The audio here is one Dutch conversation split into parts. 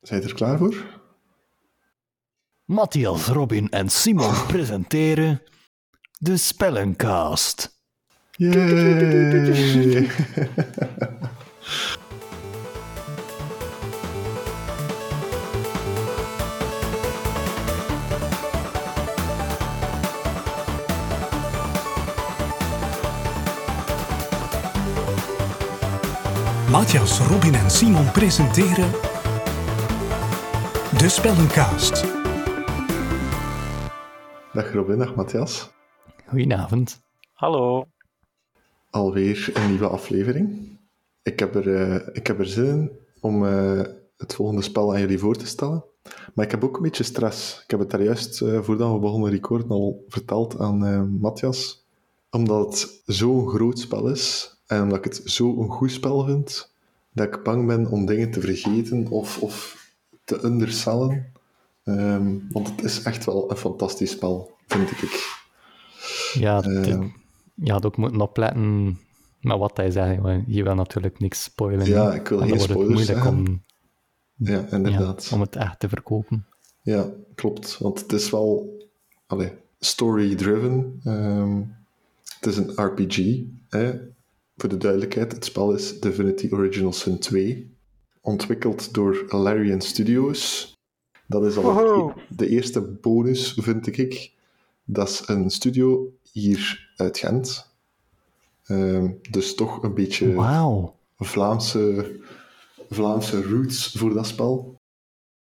Zijn er klaar voor? Matthias, Robin en Simon presenteren de Spellencast. Yay! Matthias, Robin en Simon presenteren de Spellencast. Dag Robin, dag Matthias. Goedenavond. Hallo. Alweer een nieuwe aflevering. Ik heb er, eh, ik heb er zin in om eh, het volgende spel aan jullie voor te stellen. Maar ik heb ook een beetje stress. Ik heb het daar juist uh, voordat we begonnen recorden al verteld aan uh, Matthias. Omdat het zo'n groot spel is en omdat ik het zo'n goed spel vind, dat ik bang ben om dingen te vergeten of, of te undersellen. Um, want het is echt wel een fantastisch spel, vind ik. Ja, uh, je had ook moeten opletten met wat hij zegt. Je wil natuurlijk niks spoilen. Ja, ik wil geen spoilers moeilijk om, ja, inderdaad. Ja, om het echt te verkopen. Ja, klopt. Want het is wel story-driven. Um, het is een RPG. Hè. Voor de duidelijkheid, het spel is Divinity Original Sin 2. Ontwikkeld door Larian Studios. Dat is al de eerste bonus, vind ik. Dat is een studio hier uit Gent. Um, dus toch een beetje wow. Vlaamse, Vlaamse roots voor dat spel.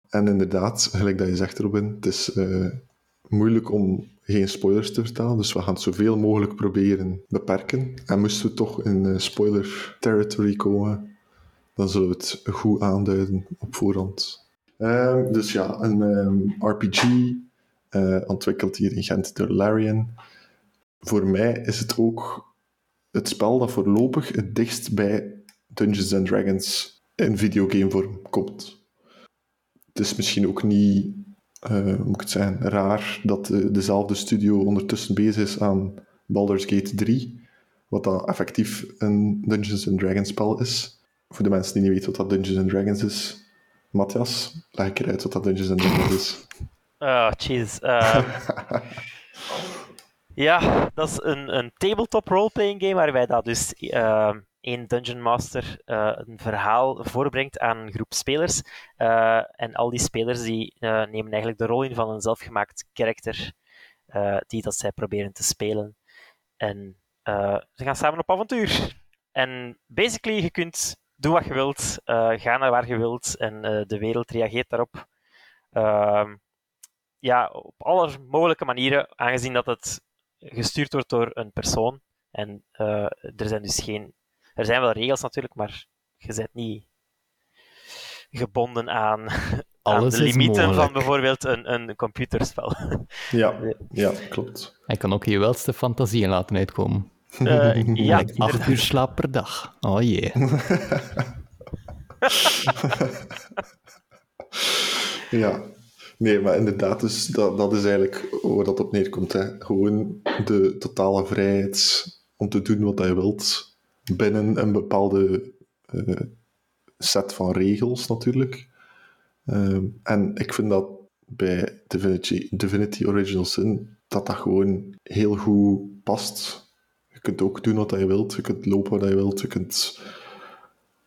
En inderdaad, gelijk dat je zegt, Robin, het is uh, moeilijk om geen spoilers te vertellen, dus we gaan het zoveel mogelijk proberen beperken. En moesten we toch in uh, spoiler territory komen, dan zullen we het goed aanduiden op voorhand. Uh, dus ja, een um, RPG, uh, ontwikkeld hier in Gent door Larian. Voor mij is het ook het spel dat voorlopig het dichtst bij Dungeons and Dragons in videogamevorm komt. Het is misschien ook niet, uh, moet ik het zeggen, raar dat de, dezelfde studio ondertussen bezig is aan Baldur's Gate 3, wat dan effectief een Dungeons and Dragons spel is. Voor de mensen die niet weten wat dat Dungeons and Dragons is, Matthias, leg ik eruit wat dat Dungeons and Dragons is. Oh, jeez. Uh, ja, dat is een, een tabletop roleplaying game waarbij dat dus uh, één Dungeon Master uh, een verhaal voorbrengt aan een groep spelers. Uh, en al die spelers die nemen eigenlijk de rol in van een zelfgemaakt karakter die dat zij proberen te spelen. En ze gaan samen op avontuur. En basically, je kunt doen wat je wilt, ga naar waar je wilt en de wereld reageert daarop. Uh, ja, op alle mogelijke manieren, aangezien dat het gestuurd wordt door een persoon. En uh, er zijn dus geen. Er zijn wel regels natuurlijk, maar je bent niet gebonden aan, aan de limieten van bijvoorbeeld een, een computerspel. Ja, ja, klopt. Hij kan ook je welste fantasieën laten uitkomen. Uh, ja, like acht uur slaap per dag. Oh jee. ja, Nee, maar inderdaad, dus dat, dat is eigenlijk waar dat op neerkomt. Hè. Gewoon de totale vrijheid om te doen wat je wilt binnen een bepaalde uh, set van regels natuurlijk. Uh, en ik vind dat bij Divinity, Divinity Original Sin dat dat gewoon heel goed past. Kunt ook doen wat je wilt, je kunt lopen wat je wilt, je kunt,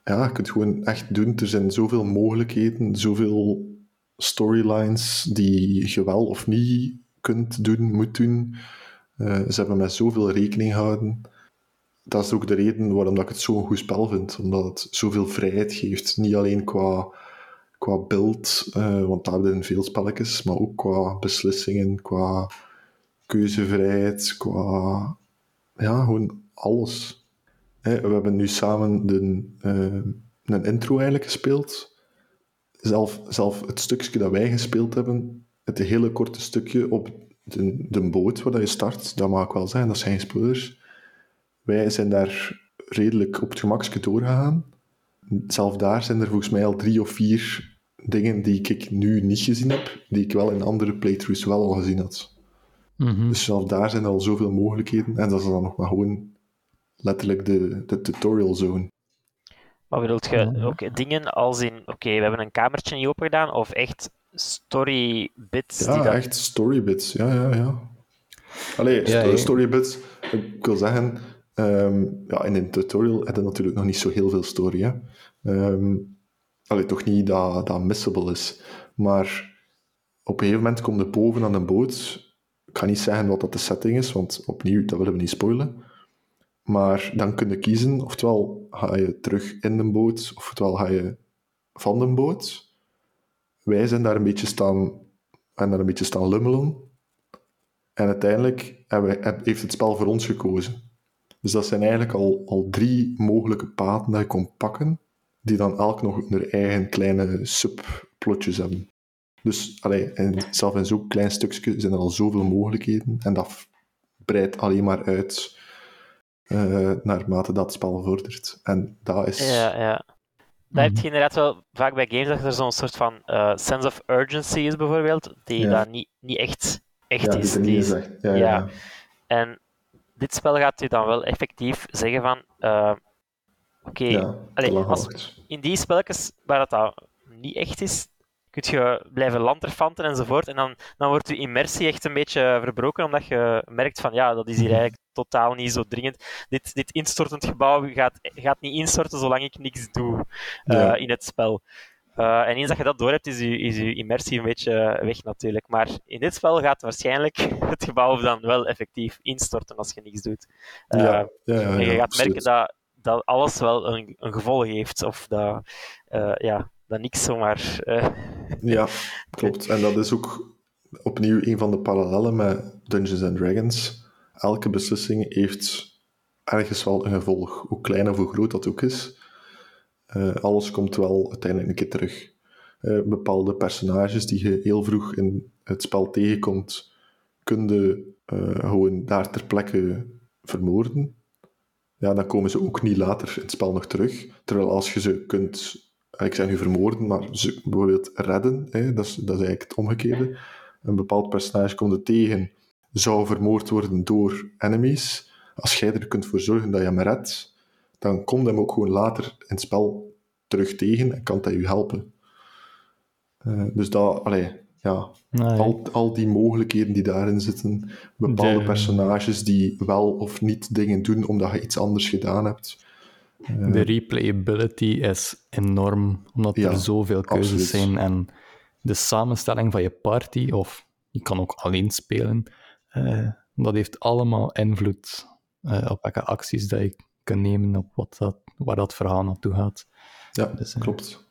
ja, je kunt gewoon echt doen. Er zijn zoveel mogelijkheden, zoveel storylines die je wel of niet kunt doen, moet doen. Uh, ze hebben met zoveel rekening gehouden. Dat is ook de reden waarom ik het zo'n goed spel vind. Omdat het zoveel vrijheid geeft. Niet alleen qua, qua beeld, uh, want daar hebben veel spelletjes, maar ook qua beslissingen, qua keuzevrijheid, qua... Ja, gewoon alles. We hebben nu samen de, uh, een intro eigenlijk gespeeld zelf, zelf het stukje dat wij gespeeld hebben, het hele korte stukje op de, de boot waar je start, dat mag ik wel zijn, dat zijn spoilers. Wij zijn daar redelijk op het gemakje doorgegaan. Zelf daar zijn er volgens mij al drie of vier dingen die ik nu niet gezien heb, die ik wel in andere playthroughs wel al gezien had. Mm -hmm. Dus zelf daar zijn er al zoveel mogelijkheden en dat is dan nog maar gewoon letterlijk de, de tutorial zone. Maar bedoelt je ook dingen als in, oké, we hebben een kamertje niet open gedaan, of echt story bits? Ja, die dat... echt story bits. Ja, ja, ja. Allee, Ja, ja. story bits. Ik wil zeggen, ehm, ja, in een tutorial heb je natuurlijk nog niet zo heel veel story. Hè. Ehm, allee, toch niet dat dat missable is. Maar op een gegeven moment kom je boven aan een boot. Ik ga niet zeggen wat dat de setting is, want opnieuw, dat willen we niet spoilen. Maar dan kun je kiezen, oftewel ga je terug in de boot, oftewel ga je van de boot. Wij zijn daar een beetje staan, en daar een beetje staan lummelen. En uiteindelijk we- heeft het spel voor ons gekozen. Dus dat zijn eigenlijk al, al drie mogelijke paden dat je kon pakken, die dan elk nog hun eigen kleine subplotjes hebben. Dus allee, en zelf in zo'n klein stukje zijn er al zoveel mogelijkheden en dat breidt alleen maar uit eh, naarmate dat spel vordert. En dat is... Ja, ja. Dat heb je inderdaad wel vaak bij games, dat er zo'n soort van eh, sense of urgency is, bijvoorbeeld, die Ja. daar niet, niet echt, echt ja, is. Die echt. Ja, ja. En dit spel gaat u dan wel effectief zeggen van, eh, oké, houdt. in die spelletjes waar dat, dat niet echt is, kun je blijven lanterfanten enzovoort. En dan, dan wordt je immersie echt een beetje verbroken, omdat je merkt van ja, dat is hier eigenlijk totaal niet zo dringend. Dit, dit instortend gebouw gaat, gaat niet instorten zolang ik niks doe eh, Ja. in het spel. Eh, en eens dat je dat door hebt, is je, is je immersie een beetje weg natuurlijk. Maar in dit spel gaat waarschijnlijk het gebouw dan wel effectief instorten als je niks doet. Eh, ja, ja, ja, en je gaat merken dat, dat alles wel een, een gevolg heeft. Of dat, ja, dat niks zomaar. Ja, klopt. En dat is ook opnieuw een van de parallellen met Dungeons and Dragons. Elke beslissing heeft ergens wel een gevolg, hoe klein of hoe groot dat ook is. Eh, alles komt wel uiteindelijk een keer terug. Eh, bepaalde personages die je heel vroeg in het spel tegenkomt, kun je eh, gewoon daar ter plekke vermoorden. Ja, dan komen ze ook niet later in het spel nog terug. Terwijl als je ze kunt, ik zeg nu vermoorden, maar ze bijvoorbeeld redden, hè, dat, is, dat is eigenlijk het omgekeerde. Een bepaald personage komt er tegen, zou vermoord worden door enemies. Als jij er kunt voor zorgen dat je hem redt, dan komt hem ook gewoon later in het spel terug tegen en kan hij je helpen. Eh, dus dat, allee, ja, Nee, al, al die mogelijkheden die daarin zitten, bepaalde De- personages die wel of niet dingen doen omdat je iets anders gedaan hebt. De replayability is enorm, omdat Ja, er zoveel keuzes absoluut. zijn. En de samenstelling van je party, of je kan ook alleen spelen, eh, dat heeft allemaal invloed eh, op welke acties dat je kunt nemen, op wat dat, waar dat verhaal naartoe gaat. Ja, Dus, eh, klopt.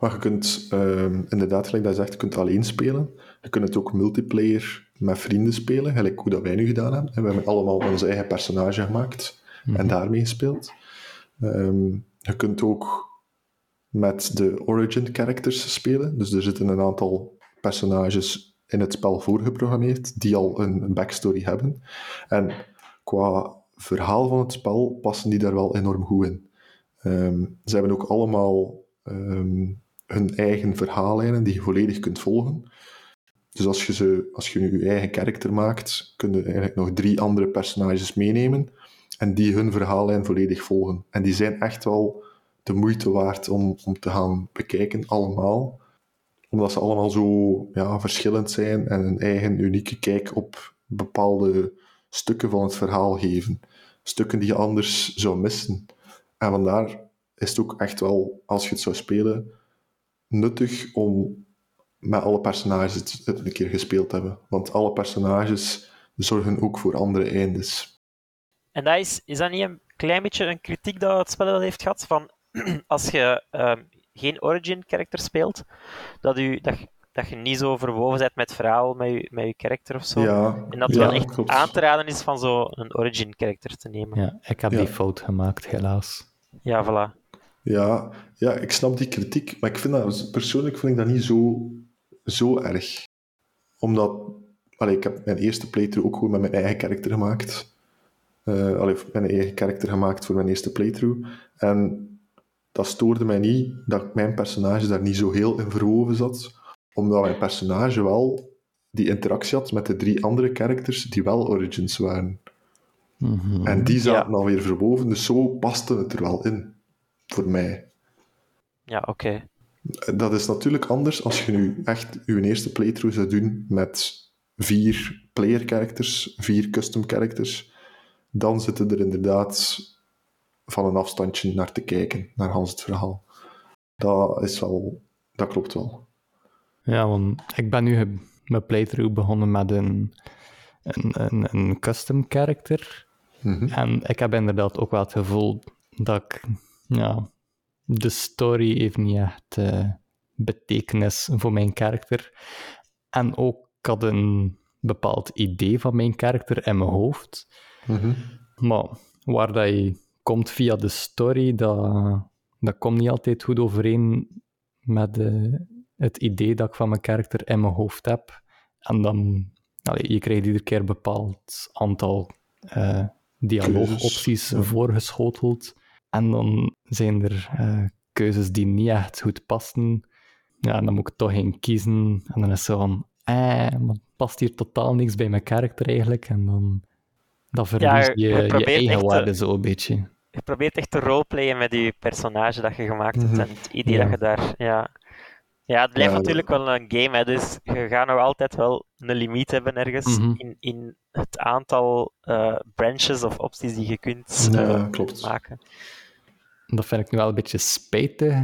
Maar je kunt ehm, inderdaad, gelijk dat je zegt, je kunt alleen spelen. Je kunt het ook multiplayer met vrienden spelen, gelijk hoe dat wij nu gedaan hebben. En we hebben allemaal onze eigen personage gemaakt en daarmee gespeeld. Ehm, je kunt ook met de origin characters spelen. Dus er zitten een aantal personages in het spel voorgeprogrammeerd die al een, backstory hebben. En qua verhaal van het spel passen die daar wel enorm goed in. Ehm, ze hebben ook allemaal ehm, hun eigen verhaallijnen die je volledig kunt volgen. Dus als je, ze, als je nu je eigen karakter maakt, kun je eigenlijk nog drie andere personages meenemen en die hun verhaallijn volledig volgen. En die zijn echt wel de moeite waard om, om te gaan bekijken, allemaal. Omdat ze allemaal zo ja, verschillend zijn en een eigen unieke kijk op bepaalde stukken van het verhaal geven. Stukken die je anders zou missen. En vandaar is het ook echt wel, als je het zou spelen, nuttig om met alle personages het, een keer gespeeld te hebben. Want alle personages zorgen ook voor andere eindes. En dat is, is dat niet een klein beetje een kritiek dat het spel wel heeft gehad? Van als je ehm, geen origin-character speelt, dat, u, dat, je- dat je niet zo verwoven bent met het verhaal, met je, met je character of zo. Ja, En dat het ja, wel echt klopt. aan te raden is van zo'n origin-character te nemen. Ja, ik heb Ja. die fout gemaakt, helaas. Ja, voilà. Ja, ja, ik snap die kritiek, maar ik vind dat, persoonlijk vind ik dat niet zo, zo erg. Omdat, allee, ik heb mijn eerste playthrough ook gewoon met mijn eigen karakter gemaakt. Eh allee, mijn eigen karakter gemaakt voor mijn eerste playthrough. En dat stoorde mij niet dat mijn personage daar niet zo heel in verwoven zat, omdat mijn personage wel die interactie had met de drie andere characters die wel origins waren. Mhm. En die zaten Ja. alweer verwoven, dus zo paste het er wel in. Voor mij. ja, oké. Dat is natuurlijk anders als je nu echt je eerste playthrough zou doen met vier player characters, vier custom characters. Dan zitten er inderdaad van een afstandje naar te kijken, naar Hans het verhaal. Dat is wel, dat klopt wel. Ja, want ik ben nu mijn playthrough begonnen met een, een, een, een custom character. Mhm. En ik heb inderdaad ook wel het gevoel dat ik, ja, de story heeft niet echt eh, betekenis voor mijn karakter. En ook, ik had een bepaald idee van mijn karakter in mijn hoofd. Mhm. Maar waar dat je komt via de story, dat, dat komt niet altijd goed overeen met het idee dat ik van mijn karakter in mijn hoofd heb. En dan, allee, je krijgt iedere keer een bepaald aantal eh, dialoogopties ja. voorgeschoteld. En dan zijn er eh, keuzes die niet echt goed passen. Ja, en dan moet ik toch geen kiezen. En dan is het zo van, eh, maar past hier totaal niks bij mijn karakter eigenlijk. En dan, dan verlies je- je je je, probeert eigen echt te- waarde zo een beetje. Je probeert echt te roleplayen met je personage dat je gemaakt hebt Mhm. en het idee Ja. dat je daar... Ja, ja het blijft Ja, natuurlijk wel een game, hè, dus je gaat nog altijd wel een limiet hebben ergens Mhm. in, in het aantal eh, branches of opties die je kunt Ja, eh, klopt. maken. Dat vind ik nu wel een beetje spijtig,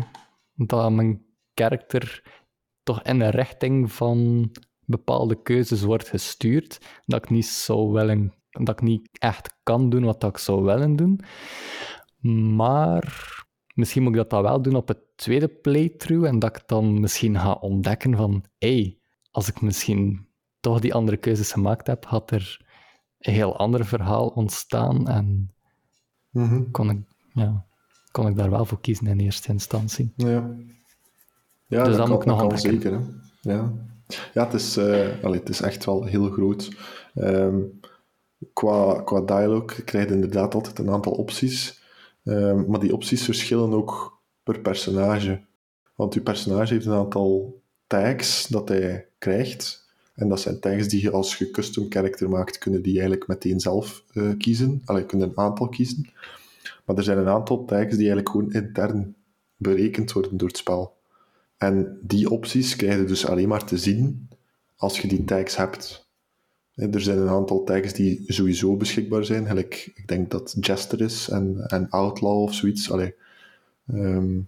dat mijn karakter toch in de richting van bepaalde keuzes wordt gestuurd, dat ik niet zou willen, dat ik niet echt kan doen wat ik zou willen doen. Maar misschien moet ik dat dan wel doen op het tweede playthrough en dat ik dan misschien ga ontdekken van, hey, als ik misschien toch die andere keuzes gemaakt heb, had er een heel ander verhaal ontstaan en Mhm. kon ik, ja, kon ik daar wel voor kiezen in eerste instantie. Ja. Ja, Dus dat moet ik nog ontdekken. zeker. Hè. Ja. ja, het is, allee, het is echt wel heel groot. Ehm, qua, qua dialogue krijg je inderdaad altijd een aantal opties. Ehm, maar die opties verschillen ook per personage. Want je personage heeft een aantal tags dat hij krijgt. En dat zijn tags die je als je custom character maakt, kunnen die eigenlijk meteen zelf eh, kiezen. Allee, je kunt een aantal kiezen. Maar er zijn een aantal tags die eigenlijk gewoon intern berekend worden door het spel. En die opties krijg je dus alleen maar te zien als je die tags hebt. Er zijn een aantal tags die sowieso beschikbaar zijn. Gelijk, ik denk dat Jester is en, en Outlaw of zoiets. Allee, ehm,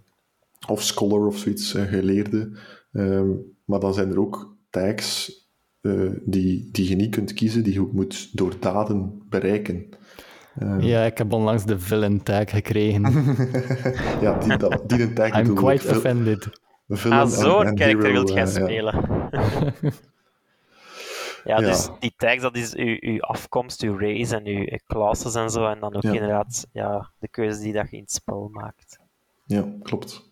of Scholar of zoiets, een geleerde. Ehm, maar dan zijn er ook tags eh, die, die je niet kunt kiezen, die je moet door daden bereiken. Ehm, Ja, ik heb onlangs de villain tag gekregen. ja, die, dat, die een tag I'm quite offended. villain Ah, en- zo'n hero, wilt jij eh, ja. spelen. ja, Ja. dus die tags, dat is uw, uw afkomst, uw race en uw classes en zo. En dan ook Ja. inderdaad ja, de keuzes die dat je in het spel maakt. Ja, klopt.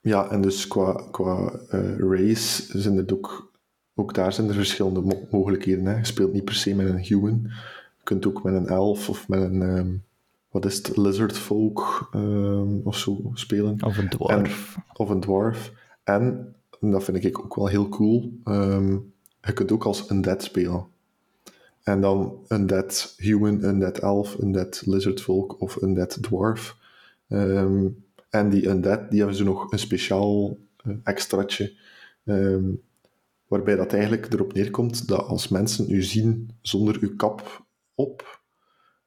Ja, en dus qua, qua eh, race zijn er ook, ook daar zijn er verschillende mo- mogelijkheden. Hè. Je speelt niet per se met een human. Je kunt ook met een elf of met een, ehm, wat is het, lizard folk ehm, of zo spelen. Of een dwarf. Of een dwarf. En, en dat vind ik ook wel heel cool, ehm, je kunt ook als undead spelen. En dan undead human, undead elf, undead lizard folk of undead dwarf. Ehm, en die undead, die hebben ze nog een speciaal eh, extraatje, ehm, waarbij dat eigenlijk erop neerkomt dat als mensen u zien zonder uw kap op,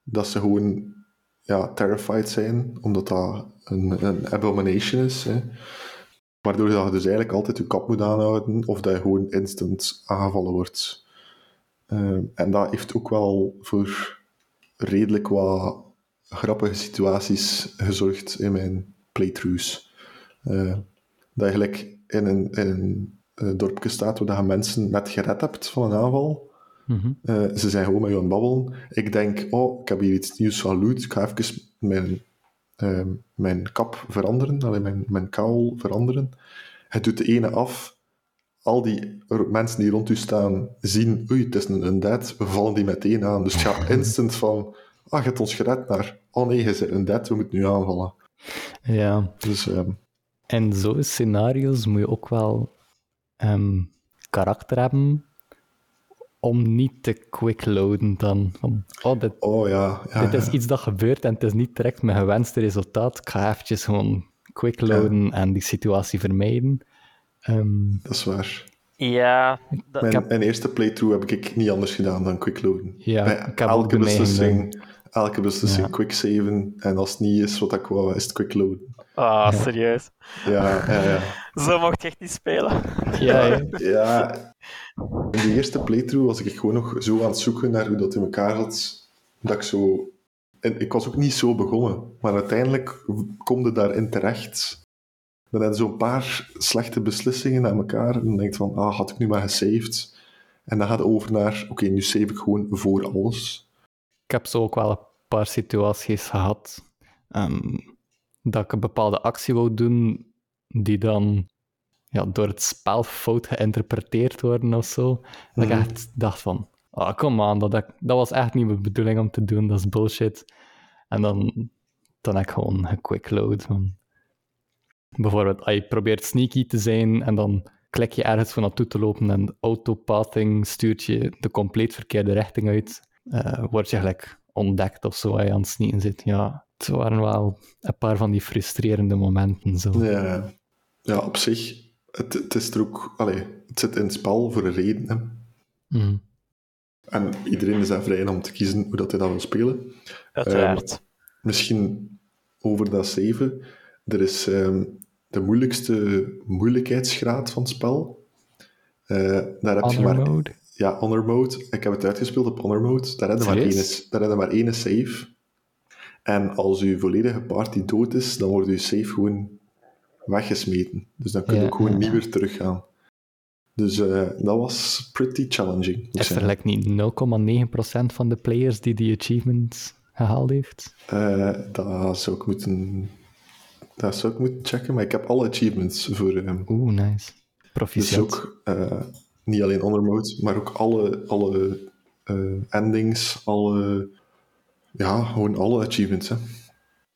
dat ze gewoon ja, terrified zijn, omdat dat een, een abomination is. Hè. Waardoor dat je dus eigenlijk altijd je kap moet aanhouden, of dat je gewoon instant aangevallen wordt. Ehm, en dat heeft ook wel voor redelijk wat grappige situaties gezorgd in mijn playthroughs. Eh, dat je gelijk in een, in een eh, dorpje staat waar je mensen net gered hebt van een aanval. Mhm. Eh, ze zijn gewoon met je aan het babbelen. Ik denk, oh, ik heb hier iets nieuws van loot. Ik ga even mijn, ehm, mijn kap veranderen, allee, mijn, mijn kaal veranderen. Het doet de ene af. Al die mensen die rond u staan zien, oei, het is een undead. We vallen die meteen aan. Dus het gaat instant van, ah, je hebt ons gered naar, oh nee, je bent undead, we moeten nu aanvallen. Ja, Dus ehm, in zo'n scenario's moet je ook wel ehm, karakter hebben om niet te quick loaden dan. Van, oh, dit, oh ja, ja, dit is ja. iets dat gebeurt en het is niet direct mijn gewenste resultaat. Ik ga eventjes gewoon quickloaden en die situatie vermijden. Ehm, Dat is waar. Ja, dat, Mijn, heb- mijn eerste playthrough heb ik niet anders gedaan dan quickloaden. Ja, Bij ik heb ook elke beslissing, elke beslissing Ja. quicksaven. En als het niet is wat ik wou, is het quickloaden. ah, serieus. Ja, ja, ja. Zo mocht je echt niet spelen. ja, ja. In de eerste playthrough was ik gewoon nog zo aan het zoeken naar hoe dat in elkaar zat, dat ik zo... En ik was ook niet zo begonnen, maar uiteindelijk kom je daarin terecht. Dan heb je zo'n paar slechte beslissingen aan elkaar en dan denk je van, ah, had ik nu maar gesaved? En dan gaat het over naar, oké, nu save ik gewoon voor alles. Ik heb zo ook wel een paar situaties gehad ehm, dat ik een bepaalde actie wou doen die dan ja, door het spel fout geïnterpreteerd worden of zo. Dat ik Mhm. echt dacht van, ah, kom aan, dat, dat was echt niet mijn bedoeling om te doen, dat is bullshit. En dan, dan heb ik gewoon gequickload. Van... Bijvoorbeeld, als je probeert sneaky te zijn en dan klik je ergens voor naartoe te lopen en autopathing stuurt je de compleet verkeerde richting uit, eh, word je gelijk ontdekt of zo als je aan het sneaken zit. Ja, het waren wel een paar van die frustrerende momenten. Zo. Ja, ja op zich, het, het is er ook... Allee, het zit in het spel voor een reden, hè. Mhm. En iedereen is daar vrij om te kiezen hoe dat hij dat wil spelen. Uiteraard. Misschien over dat 7. Er is ehm, de moeilijkste moeilijkheidsgraad van het spel. Eh, daar heb je maar... mode. Ja, honor mode. Ik heb het uitgespeeld op honor mode. Daar heb je maar één, Serieus? daar heb je maar één save. En als je volledige party dood is, dan wordt je save gewoon weggesmeten. Dus dan kun je Ja, ook gewoon ja, niet ja. meer teruggaan. Dus eh, dat was pretty challenging. er zeggen. like niet 0,9% van de players die die achievement gehaald heeft? Eh, dat zou ik moeten... Dat zou ik moeten checken, maar ik heb alle achievements voor... ehm, Oeh, nice. dus Proficiat. ook eh, niet alleen honor mode, maar ook alle, alle endings, alle... Ja, gewoon alle achievements, hè.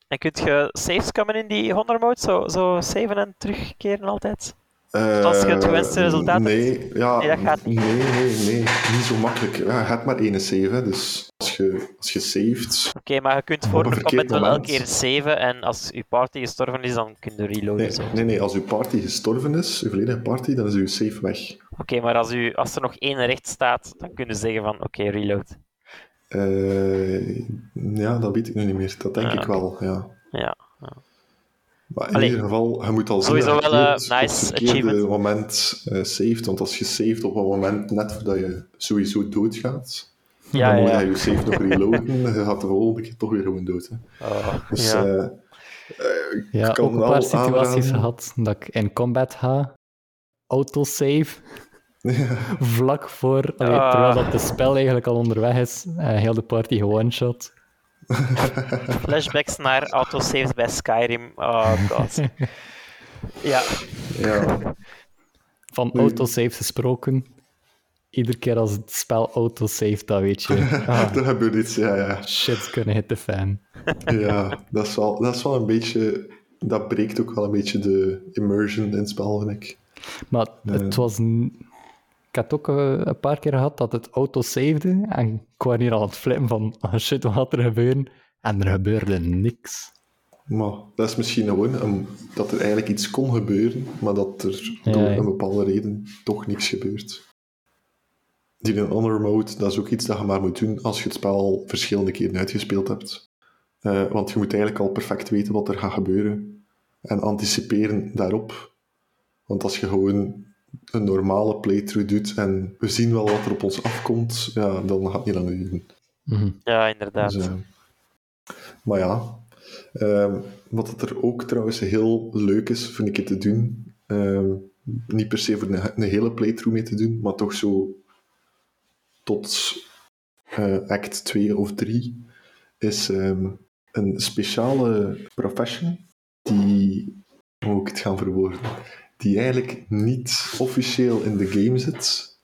En kunt je saves komen in die honor mode? Zo, zo saven en terugkeren altijd? Als je het Eh, gewenste resultaat nee, Ja, Nee, dat gaat niet. Nee, nee, nee. Niet zo makkelijk. Ja, je hebt maar één save, hè. Dus als je, als je saved... Oké, maar je kunt voor een wel elke keer saven en als je party gestorven is, dan kun je reloaden. Nee, zo. nee, nee. Als je party gestorven is, je volledige party, dan is je save weg. Oké, maar als, u, als er nog één recht staat, dan kun je zeggen van oké, reload. Eh, ja, dat weet ik nu niet meer. Dat denk Ja, ik wel, ja. Ja. Maar in Allee, ieder geval, je moet al zien sowieso dat je wel, op nice het verkeerde achievement. moment eh saved. Want als je saved op een moment net voordat je sowieso doodgaat, Ja, dan moet je je save nog reloaden en je gaat de volgende keer toch weer gewoon dood. Hè. Oh, Dus ja. eh, Ja, kan ook een paar situaties aanraden. gehad dat ik in combat ga, autosave, vlak voor, allee, Ah. terwijl dat de spel eigenlijk al onderweg is, eh, heel de party one-shot. Flashbacks naar autosaves bij Skyrim. Oh god. ja, ja, Van autosaves gesproken, iedere keer als het spel autosaved, dan weet je, ah, er gebeurt iets. Ja, ja. shit's gonna hit the fan. ja dat, is wel, dat is wel een beetje... Dat breekt ook wel een beetje de immersion in het spel, vind ik. Maar het was... n- Ik had ook eh, een paar keer gehad dat het autosavede en ik was hier al aan het flippen van, ah shit, wat gaat er gebeuren? En er gebeurde niks. Maar dat is misschien gewoon een- dat er eigenlijk iets kon gebeuren, maar dat er Ja, door ja. een bepaalde reden toch niks gebeurt. Die in honor mode, dat is ook iets dat je maar moet doen als je het spel al verschillende keren uitgespeeld hebt. Eh, want je moet eigenlijk al perfect weten wat er gaat gebeuren en anticiperen daarop. Want als je gewoon een normale playthrough doet en we zien wel wat er op ons afkomt, ja, dan gaat het niet lang duren. Mhm. ja, inderdaad. Dus, eh, maar ja, ehm, wat het er ook trouwens heel leuk is, vind ik het te doen. ehm, niet per se voor een, een hele playthrough mee te doen, maar toch zo tot eh, act 2 of 3 is ehm, een speciale profession die, hoe moet ik het gaan verwoorden, die eigenlijk niet officieel in de game zit,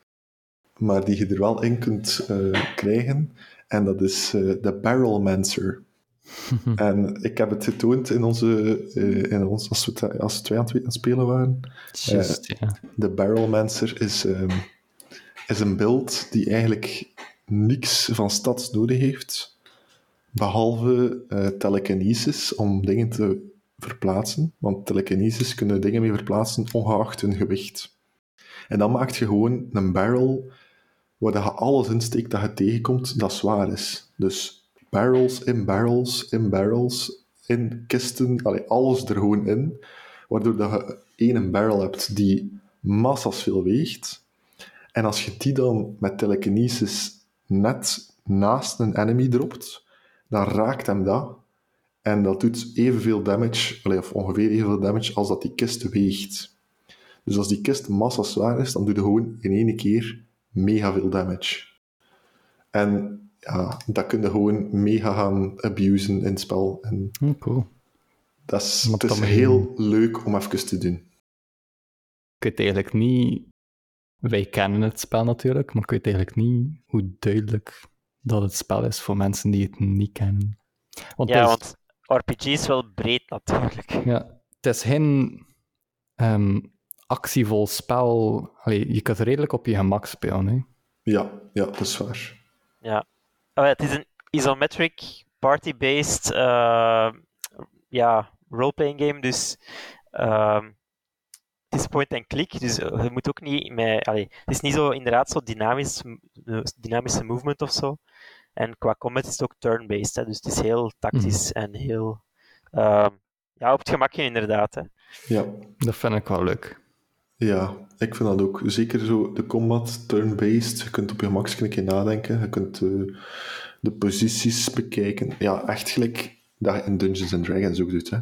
maar die je er wel in kunt eh, krijgen. En dat is eh, de Barrelmancer. en ik heb het getoond in onze, eh, in ons, als, we, als we twee aan het spelen waren. Just, ja. De Barrelmancer is, ehm, is een beeld die eigenlijk niks van stads nodig heeft, behalve eh telekinesis om dingen te verplaatsen. Want telekinesis kunnen dingen mee verplaatsen, ongeacht hun gewicht. En dan maakt je gewoon een barrel waar je alles insteekt dat je tegenkomt dat zwaar is. Dus barrels in barrels in barrels in kisten, allee, alles er gewoon in. Waardoor dat je één barrel hebt die massas veel weegt. En als je die dan met telekinesis net naast een enemy dropt, dan raakt hem dat. En dat doet evenveel damage, of ongeveer evenveel damage, als dat die kist weegt. Dus als die kist massa zwaar is, dan doe je gewoon in één keer mega veel damage. En ja, dat kun je gewoon mega gaan abusen in het spel. En Hm, cool. dat is, het is heel leuk om even te doen. Ik weet eigenlijk niet... Wij kennen het spel natuurlijk, maar ik weet eigenlijk niet hoe duidelijk dat het spel is voor mensen die het niet kennen. Want Ja, want RPG is wel breed natuurlijk. ja, het is geen ehm, actievol spel. Allee, je kunt redelijk op je gemak spelen. Hè. Ja, ja, dat is waar. Ja. Ah, het is een isometric, party-based eh, ja, roleplaying game, dus ehm, het is point-and-click, dus je moet ook niet met... Allee, het is niet zo inderdaad zo dynamisch, eh, dynamische movement of zo. En qua combat is het ook turn-based, hè, dus het is heel tactisch en heel... ehm, ja, op het gemakje inderdaad. Hè. Ja. Dat vind ik wel leuk. Ja, ik vind dat ook. Zeker zo de combat, turn-based. Je kunt op je gemak een keer nadenken. Je kunt eh, de posities bekijken. Ja, echt gelijk dat je in Dungeons and Dragons ook doet. Hè.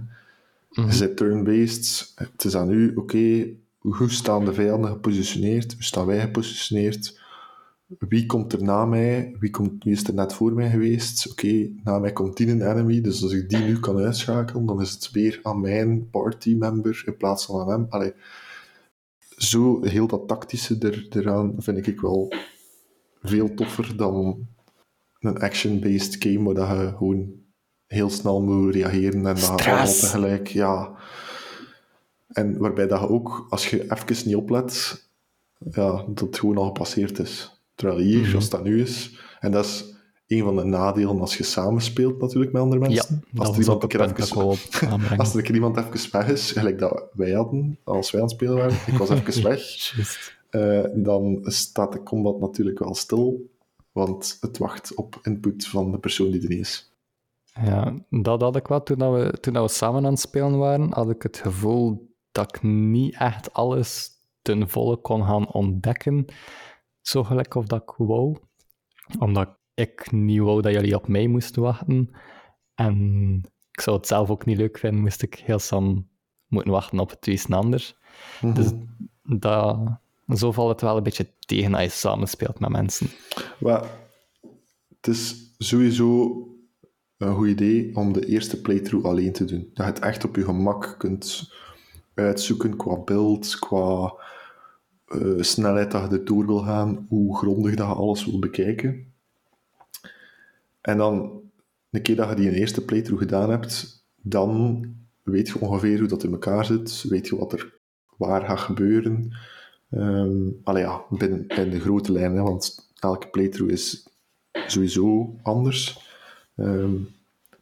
Mhm. Je zit turn-based. Het is aan u, oké, hoe staan de vijanden gepositioneerd? Hoe staan wij gepositioneerd? Wie komt er na mij? Wie, komt, wie is er net voor mij geweest? Oké, na mij komt die een enemy, dus als ik die nu kan uitschakelen, dan is het weer aan mijn partymember in plaats van aan hem. Allee, zo heel dat tactische er, eraan vind ik wel veel toffer dan een action-based game waar je gewoon heel snel moet reageren en dat allemaal tegelijk, ja. En waarbij dat je ook, als je even niet oplet, ja, dat het gewoon al gepasseerd is. Terwijl hier, Mhm. als dat nu is, en dat is een van de nadelen als je samenspeelt natuurlijk met andere mensen. als er iemand een even als er iemand even weg is, gelijk dat wij hadden, als wij aan het spelen waren, ik was even weg, eh, dan staat de combat natuurlijk wel stil, want het wacht op input van de persoon die er niet is. Ja, dat had ik wel. Toen, dat we, toen dat we samen aan het spelen waren, had ik het gevoel dat ik niet echt alles ten volle kon gaan ontdekken. Zo gelijk of dat ik wou. Omdat ik niet wou dat jullie op mij moesten wachten. En ik zou het zelf ook niet leuk vinden, moest ik heel snel moeten wachten op het iets anders. Dus dat, zo valt het wel een beetje tegen als je samenspeelt met mensen. Maar het is sowieso een goed idee om de eerste playthrough alleen te doen. Dat je het echt op je gemak kunt uitzoeken qua beeld, qua eh, snelheid dat je er door wil gaan, hoe grondig dat je alles wil bekijken. En dan, een keer dat je die een eerste playthrough gedaan hebt, dan weet je ongeveer hoe dat in elkaar zit, weet je wat er waar gaat gebeuren. Allee, ja, binnen, binnen de grote lijnen, want elke playthrough is sowieso anders. Ehm,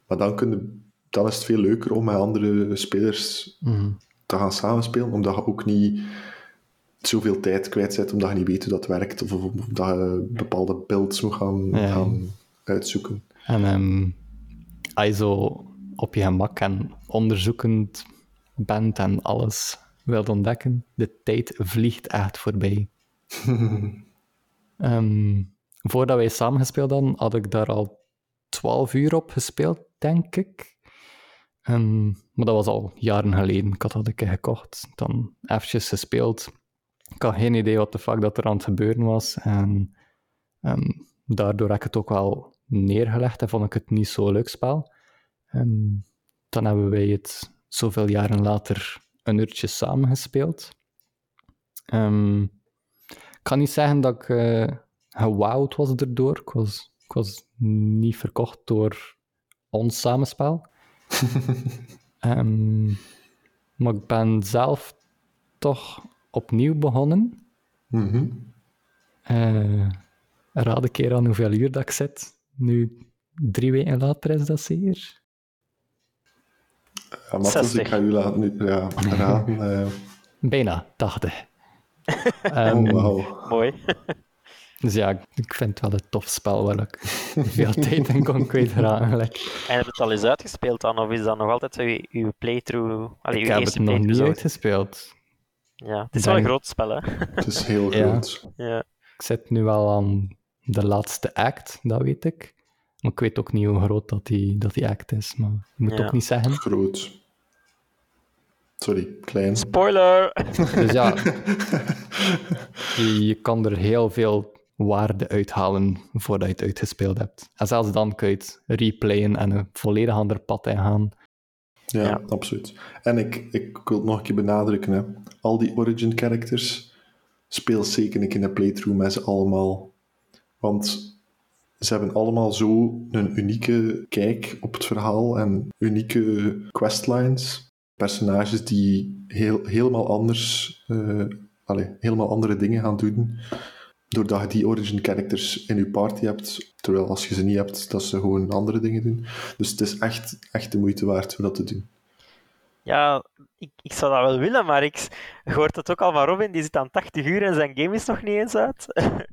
maar dan, kun je, dan is het veel leuker om met andere spelers te gaan samenspelen, omdat je ook niet zoveel tijd kwijt bent, omdat je niet weet hoe dat werkt, of, of, of dat je bepaalde builds moet gaan, Ja. gaan uitzoeken. En als je zo op je gemak en onderzoekend bent en alles wilt ontdekken, de tijd vliegt echt voorbij. Ehm, voordat wij samen gespeeld hadden, had ik daar al 12 uur op gespeeld, denk ik. Ehm, maar dat was al jaren geleden. Ik had dat een keer gekocht, dan eventjes gespeeld. Ik had geen idee wat de fuck dat er aan het gebeuren was. En ehm, daardoor heb ik het ook wel neergelegd en vond ik het niet zo leuk spel. Ehm, dan hebben wij het zoveel jaren later een uurtje samen gespeeld. Ehm, ik kan niet zeggen dat ik eh gewauwd was erdoor. Ik was, ik was niet verkocht door ons samenspel. Maar ik ben zelf toch opnieuw begonnen. Mhm. Eh, raad een keer aan hoeveel uur dat ik zit. Nu, drie weken later is dat zeker. Ja, Matthias, 60. ik ga u laten nu, ja, raden. eh, Bijna 80. oh, Ehm, wauw. Mooi. Dus ja, ik vind het wel een tof spel waar ik veel tijd in kon kwijtraken. gelijk. En heb je het al eens uitgespeeld dan? Of is dat nog altijd uw, uw playthrough? Allee, Ik uw heb eerste het nog niet zo? uitgespeeld. Ja, het is wel een groot spel, hè? Het is heel Ja. groot. Ja. Ik zit nu wel aan de laatste act, dat weet ik. Maar ik weet ook niet hoe groot dat die, dat die act is. Maar ik moet Ja. ook niet zeggen. Groot. Sorry, klein. Spoiler! Dus ja, je, je kan er heel veel waarde uithalen voordat je het uitgespeeld hebt. En zelfs dan kun je het replayen en een volledig ander pad ingaan. Ja, Ja. absoluut. En ik, ik wil het nog een keer benadrukken. Hè. Al die origin characters, speel zeker een keer een playthrough met ze allemaal. Want ze hebben allemaal zo een unieke kijk op het verhaal en unieke questlines. Personages die heel, helemaal anders, eh, allee, helemaal andere dingen gaan doen. Doordat je die origin characters in je party hebt. Terwijl als je ze niet hebt, dat ze gewoon andere dingen doen. Dus het is echt, echt de moeite waard om dat te doen. Ja, ik, ik zou dat wel willen, maar ik hoort het ook al van Robin, die zit aan 80 uur en zijn game is nog niet eens uit.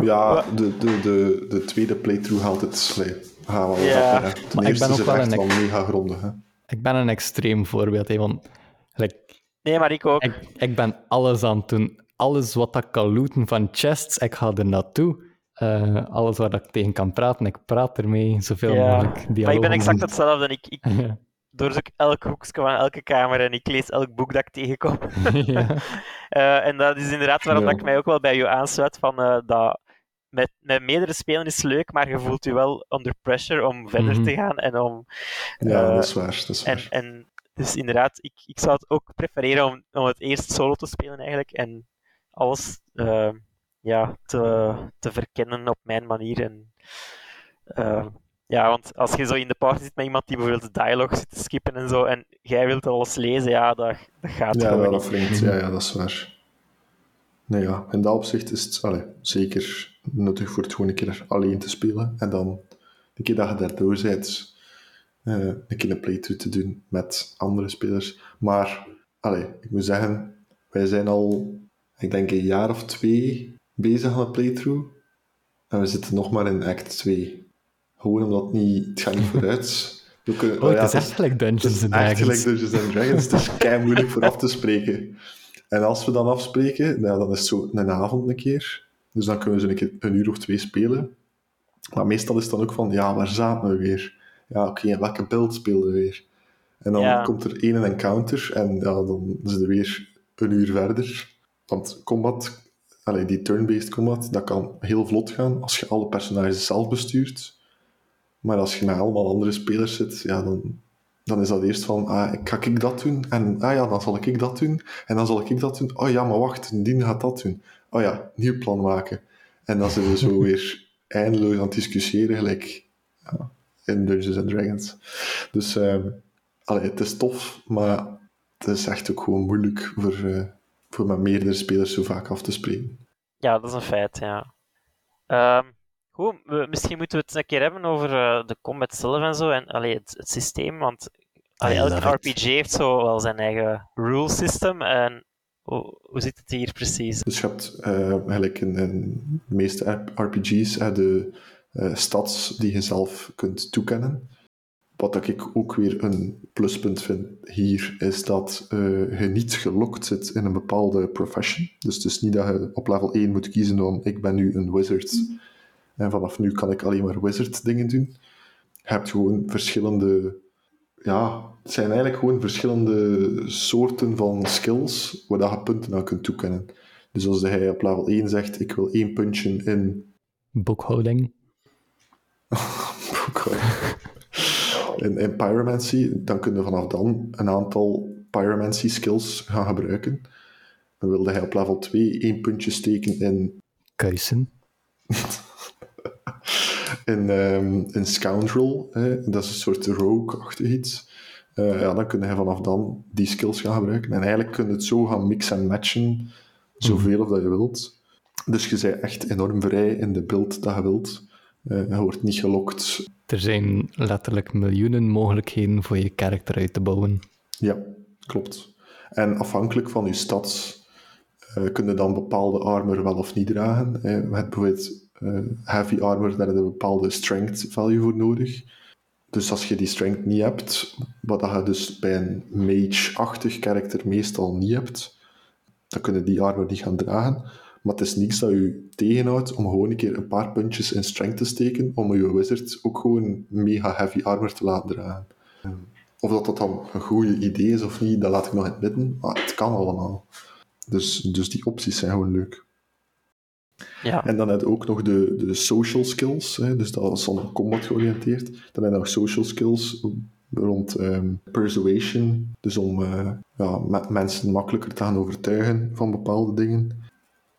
Ja, de, de, de, de tweede playthrough haalt het. Allee, gaan we Ja. Ten Maar ik eerste ben is ook het wel echt een- wel mega grondig. Hè. Ik ben een extreem voorbeeld, hè, want like, Nee, maar ik ook. ik, ik ben alles aan het doen. Alles wat ik kan looten van chests, ik ga er naartoe. Eh, alles waar ik tegen kan praten, ik praat ermee. Zoveel Ja, mogelijk Maar ik ben exact hetzelfde. Ik, ik Ja. doorzoek elk hoekje van elke kamer en ik lees elk boek dat ik tegenkom. ja. Eh, en dat is inderdaad waarom dat ik mij ook wel bij je aansluit van eh, dat met, met meerdere spelen is leuk, maar je voelt je wel under pressure om verder Mhm. te gaan en om Ja, dat is waar. Dat is En, en dus inderdaad, ik, ik zou het ook prefereren om, om het eerst solo te spelen eigenlijk en alles eh, ja, te, te verkennen op mijn manier. En, eh, ja, want als je zo in de party zit met iemand die bijvoorbeeld de dialogue zit te skippen en zo, en jij wilt alles lezen, ja, dat, dat gaat ja, gewoon wel, niet. dat wringt. Ja, ja, dat is waar. Nee, ja, in dat opzicht is het allee, zeker nuttig voor het gewoon een keer alleen te spelen. En dan, een keer dat je daardoor bent, eh, een keer een playthrough te doen met andere spelers. Maar, allee, ik moet zeggen, wij zijn al, ik denk een jaar of twee bezig aan een playthrough. En we zitten nog maar in act 2. Gewoon omdat het niet, het gaat niet vooruit. We kunnen, Oh, ja, is het echt gelijk Dungeons is and echt Dragons. Dungeons and Dragons. Het is kei moeilijk voor af te spreken. En als we dan afspreken, nou, dan is het zo een avond een keer. Dus dan kunnen we zo een keer een uur of twee spelen. Maar meestal is het dan ook van, ja, waar zaten we weer? Ja, oké, en welke beeld speelden we weer? En dan Ja. komt er één encounter en ja, dan is het weer een uur verder. Want combat, allee, die turn-based combat, dat kan heel vlot gaan als je alle personages zelf bestuurt. Maar als je met allemaal andere spelers zit, ja, dan, dan is dat eerst van, ah, ga ik dat doen? En ah ja, dan zal ik dat doen. En dan zal ik dat doen. Oh ja, maar wacht, die gaat dat doen. Oh ja, nieuw plan maken. En dan zijn we zo weer eindeloos aan het discussiëren, gelijk ja, in Dungeons and Dragons. Dus ehm allee, het is tof, maar het is echt ook gewoon moeilijk voor, eh, voor met meerdere spelers zo vaak af te spreken. Ja, dat is een feit, ja. Ehm, goed, we- misschien moeten we het een keer hebben over eh, de combat zelf en zo, en allee, het, het systeem, want allee, I elke. RPG heeft zo wel zijn eigen rule system, en hoe, hoe zit het hier precies? Dus je hebt eh, eigenlijk in, in de meeste RPG's eh, de eh, stats die je zelf kunt toekennen. Wat dat ik ook weer een pluspunt vind hier, is dat eh, je niet gelokt zit in een bepaalde profession. Dus het is niet dat je op level 1 moet kiezen om ik ben nu een wizard en vanaf nu kan ik alleen maar wizard dingen doen. Je hebt gewoon verschillende... Ja, het zijn eigenlijk gewoon verschillende soorten van skills waar dat je punten aan kunt toekennen. Dus als hij op level 1 zegt, ik wil één puntje in Boekhouding. in, in pyromancy, dan kun je vanaf dan een aantal pyromancy skills gaan gebruiken. Dan wilde hij op level 2 één puntje steken in, Kuisen. in, ehm, in Scoundrel. Hè. Dat is een soort rogue-achtig iets. Eh, ja, dan kun je vanaf dan die skills gaan gebruiken. En eigenlijk kun je het zo gaan mixen en matchen, zoveel of dat je wilt. Dus je bent echt enorm vrij in de build dat je wilt. Eh, je wordt niet gelokt er zijn letterlijk miljoenen mogelijkheden voor je karakter uit te bouwen. Ja, klopt. En afhankelijk van je stats uh, kun je dan bepaalde armor wel of niet dragen. Je hebt bijvoorbeeld uh, heavy armor, daar heb je een bepaalde strength value voor nodig. Dus als je die strength niet hebt, wat je dus bij een mage-achtig karakter meestal niet hebt, dan kun je die armor niet gaan dragen. Maar het is niets dat je tegenhoudt om gewoon een keer een paar puntjes in strength te steken, om je wizard ook gewoon mega heavy armor te laten dragen. Of dat dat dan een goede idee is of niet, dat laat ik nog in het midden, maar het kan allemaal. Dus, dus die opties zijn gewoon leuk. Ja. En dan heb je ook nog de, de social skills, hè, dus dat is dan combat georiënteerd. Dan heb je nog social skills rond um, persuasion, dus om uh, ja, mensen makkelijker te gaan overtuigen van bepaalde dingen.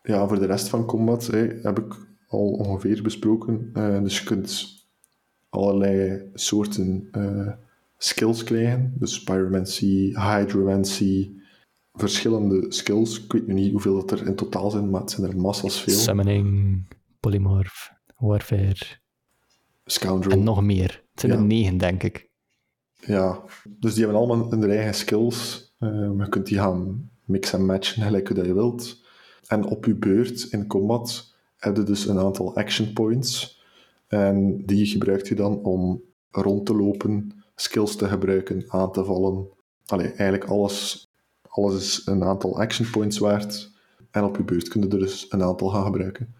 Ja, voor de rest van combat heb ik al ongeveer besproken. Uh, dus je kunt allerlei soorten uh, skills krijgen. Dus pyromancy, hydromancy, verschillende skills. Ik weet nu niet hoeveel dat er in totaal zijn, maar het zijn er massas veel. Summoning, polymorph, warfare. Scoundrel. En nog meer. Het zijn Ja. er negen, denk ik. Ja, dus die hebben allemaal hun eigen skills. Uh, je kunt die gaan mix en matchen gelijk hoe dat je wilt. En op je beurt in combat heb je dus een aantal action points. En die gebruikt je dan om rond te lopen, skills te gebruiken, aan te vallen. Allee, eigenlijk alles, alles is een aantal action points waard. En op je beurt kun je er dus een aantal gaan gebruiken.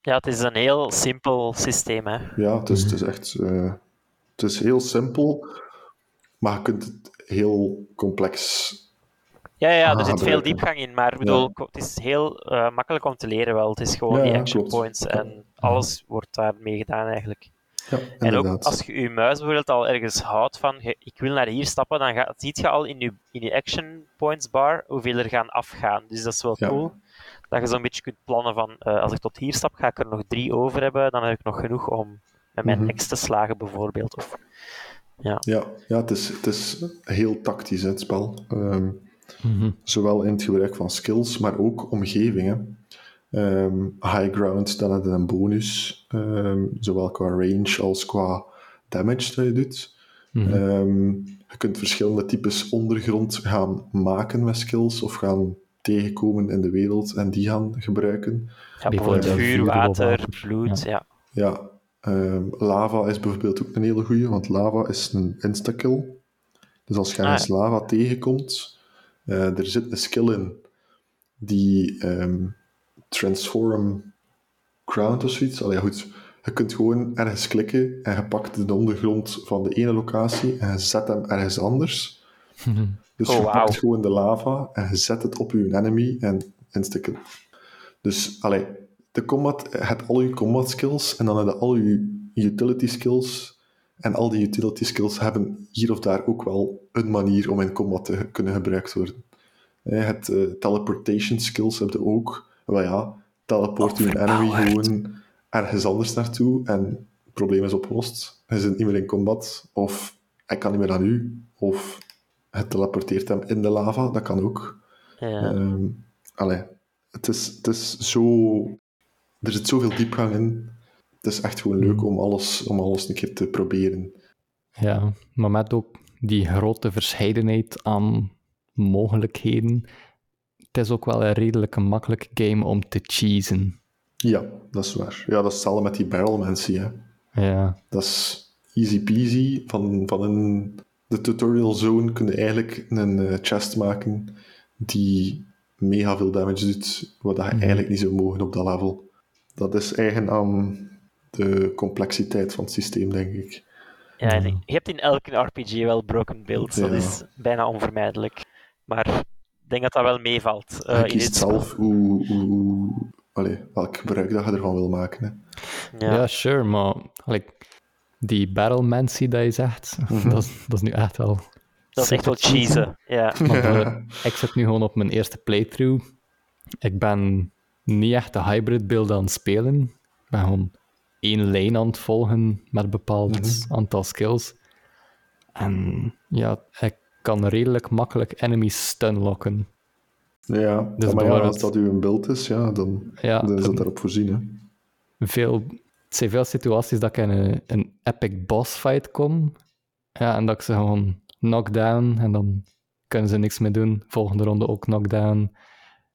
ja, het is een heel simpel systeem. Hè. Ja, het is, het is echt... eh, het is heel simpel, maar je kunt het heel complex Ja, ja, Ah, er zit veel diepgang in, maar ik bedoel, het is heel eh, makkelijk om te leren wel. Het is gewoon Ja, die ja, action klopt. points en alles wordt daarmee gedaan eigenlijk. Ja, En ook als je je muis bijvoorbeeld al ergens houdt van je- ik wil naar hier stappen, dan ga, ziet je al in je, in je action points bar hoeveel er gaan afgaan. Dus dat is wel Ja. cool. Dat je zo'n beetje kunt plannen van eh, als ik tot hier stap, ga ik er nog drie over hebben, dan heb ik nog genoeg om met mijn Mhm. ex te slagen bijvoorbeeld. Of, Ja, ja het, is, het is heel tactisch, hè, het spel. Mhm. zowel in het gebruik van skills, maar ook omgevingen. Ehm, high ground, dan heb je een bonus, ehm, zowel qua range als qua damage dat je doet. Mhm. Ehm, je kunt verschillende types ondergrond gaan maken met skills, of gaan tegenkomen in de wereld en die gaan gebruiken. ja, Bijvoorbeeld vuur, water, bloed. Ja. Ja, ehm, lava is bijvoorbeeld ook een hele goeie, want lava is een instakill. Dus als je Ah, ergens lava tegenkomt, eh, er zit een skill in die ehm, transform ground of zoiets. Allee, goed. Je kunt gewoon ergens klikken en je pakt de ondergrond van de ene locatie en je zet hem ergens anders. Dus Oh, je pakt gewoon de lava en je zet het op je enemy en instakill. Dus, allee, de combat, je hebt al je combat skills en dan heb je al je utility skills. En al die utility skills hebben hier of daar ook wel een manier om in combat te kunnen gebruikt worden. Je hebt eh, teleportation skills heb je ook. Wel ja, teleport je enemy Overpowered. gewoon ergens anders naartoe en het probleem is opgelost. Hij zit niet meer in combat, of hij kan niet meer aan u, of het teleporteert hem in de lava, dat kan ook. Ja. Ehm, allee, het is, het is zo... Er zit zoveel diepgang in. Het is echt gewoon leuk om alles, om alles een keer te proberen. Ja, maar met ook die grote verscheidenheid aan mogelijkheden. Het is ook wel een redelijk makkelijke game om te cheesen. Ja, dat is waar. Ja, dat is hetzelfde met die barrelmancy, hè. Ja, Dat is easy peasy. Van, van een, de tutorial zone kun je eigenlijk een eh, chest maken die mega veel damage doet, wat je eigenlijk niet zou mogen op dat level. Dat is eigen aan de complexiteit van het systeem, denk ik. Ja, en je hebt in elke RPG wel broken builds, dat Ja. is bijna onvermijdelijk. Maar ik denk dat dat wel meevalt. eh, je in kiest zelf hoe, hoe, allee, welk gebruik dat je ervan wil maken. Hè. ja. Ja. sure, maar like, die battlemancy dat je zegt, Mhm. dat, is, dat is nu echt wel... Dat is echt wel cheesen. Ja. Eh, ik zit nu gewoon op mijn eerste playthrough. Ik ben niet echt de hybrid build aan het spelen. Ik ben gewoon één lijn aan het volgen met een bepaald Mhm. aantal skills. En ja, ik kan redelijk makkelijk enemies stunlocken. Ja, Dus maar ja, als dat uw beeld is, ja, dan, Ja, dan is dat dan daarop voorzien. Hè. veel het zijn veel situaties dat ik in een, een epic boss fight kom. Ja, en dat ik ze gewoon knockdown en dan kunnen ze niks meer doen. Volgende ronde ook knockdown.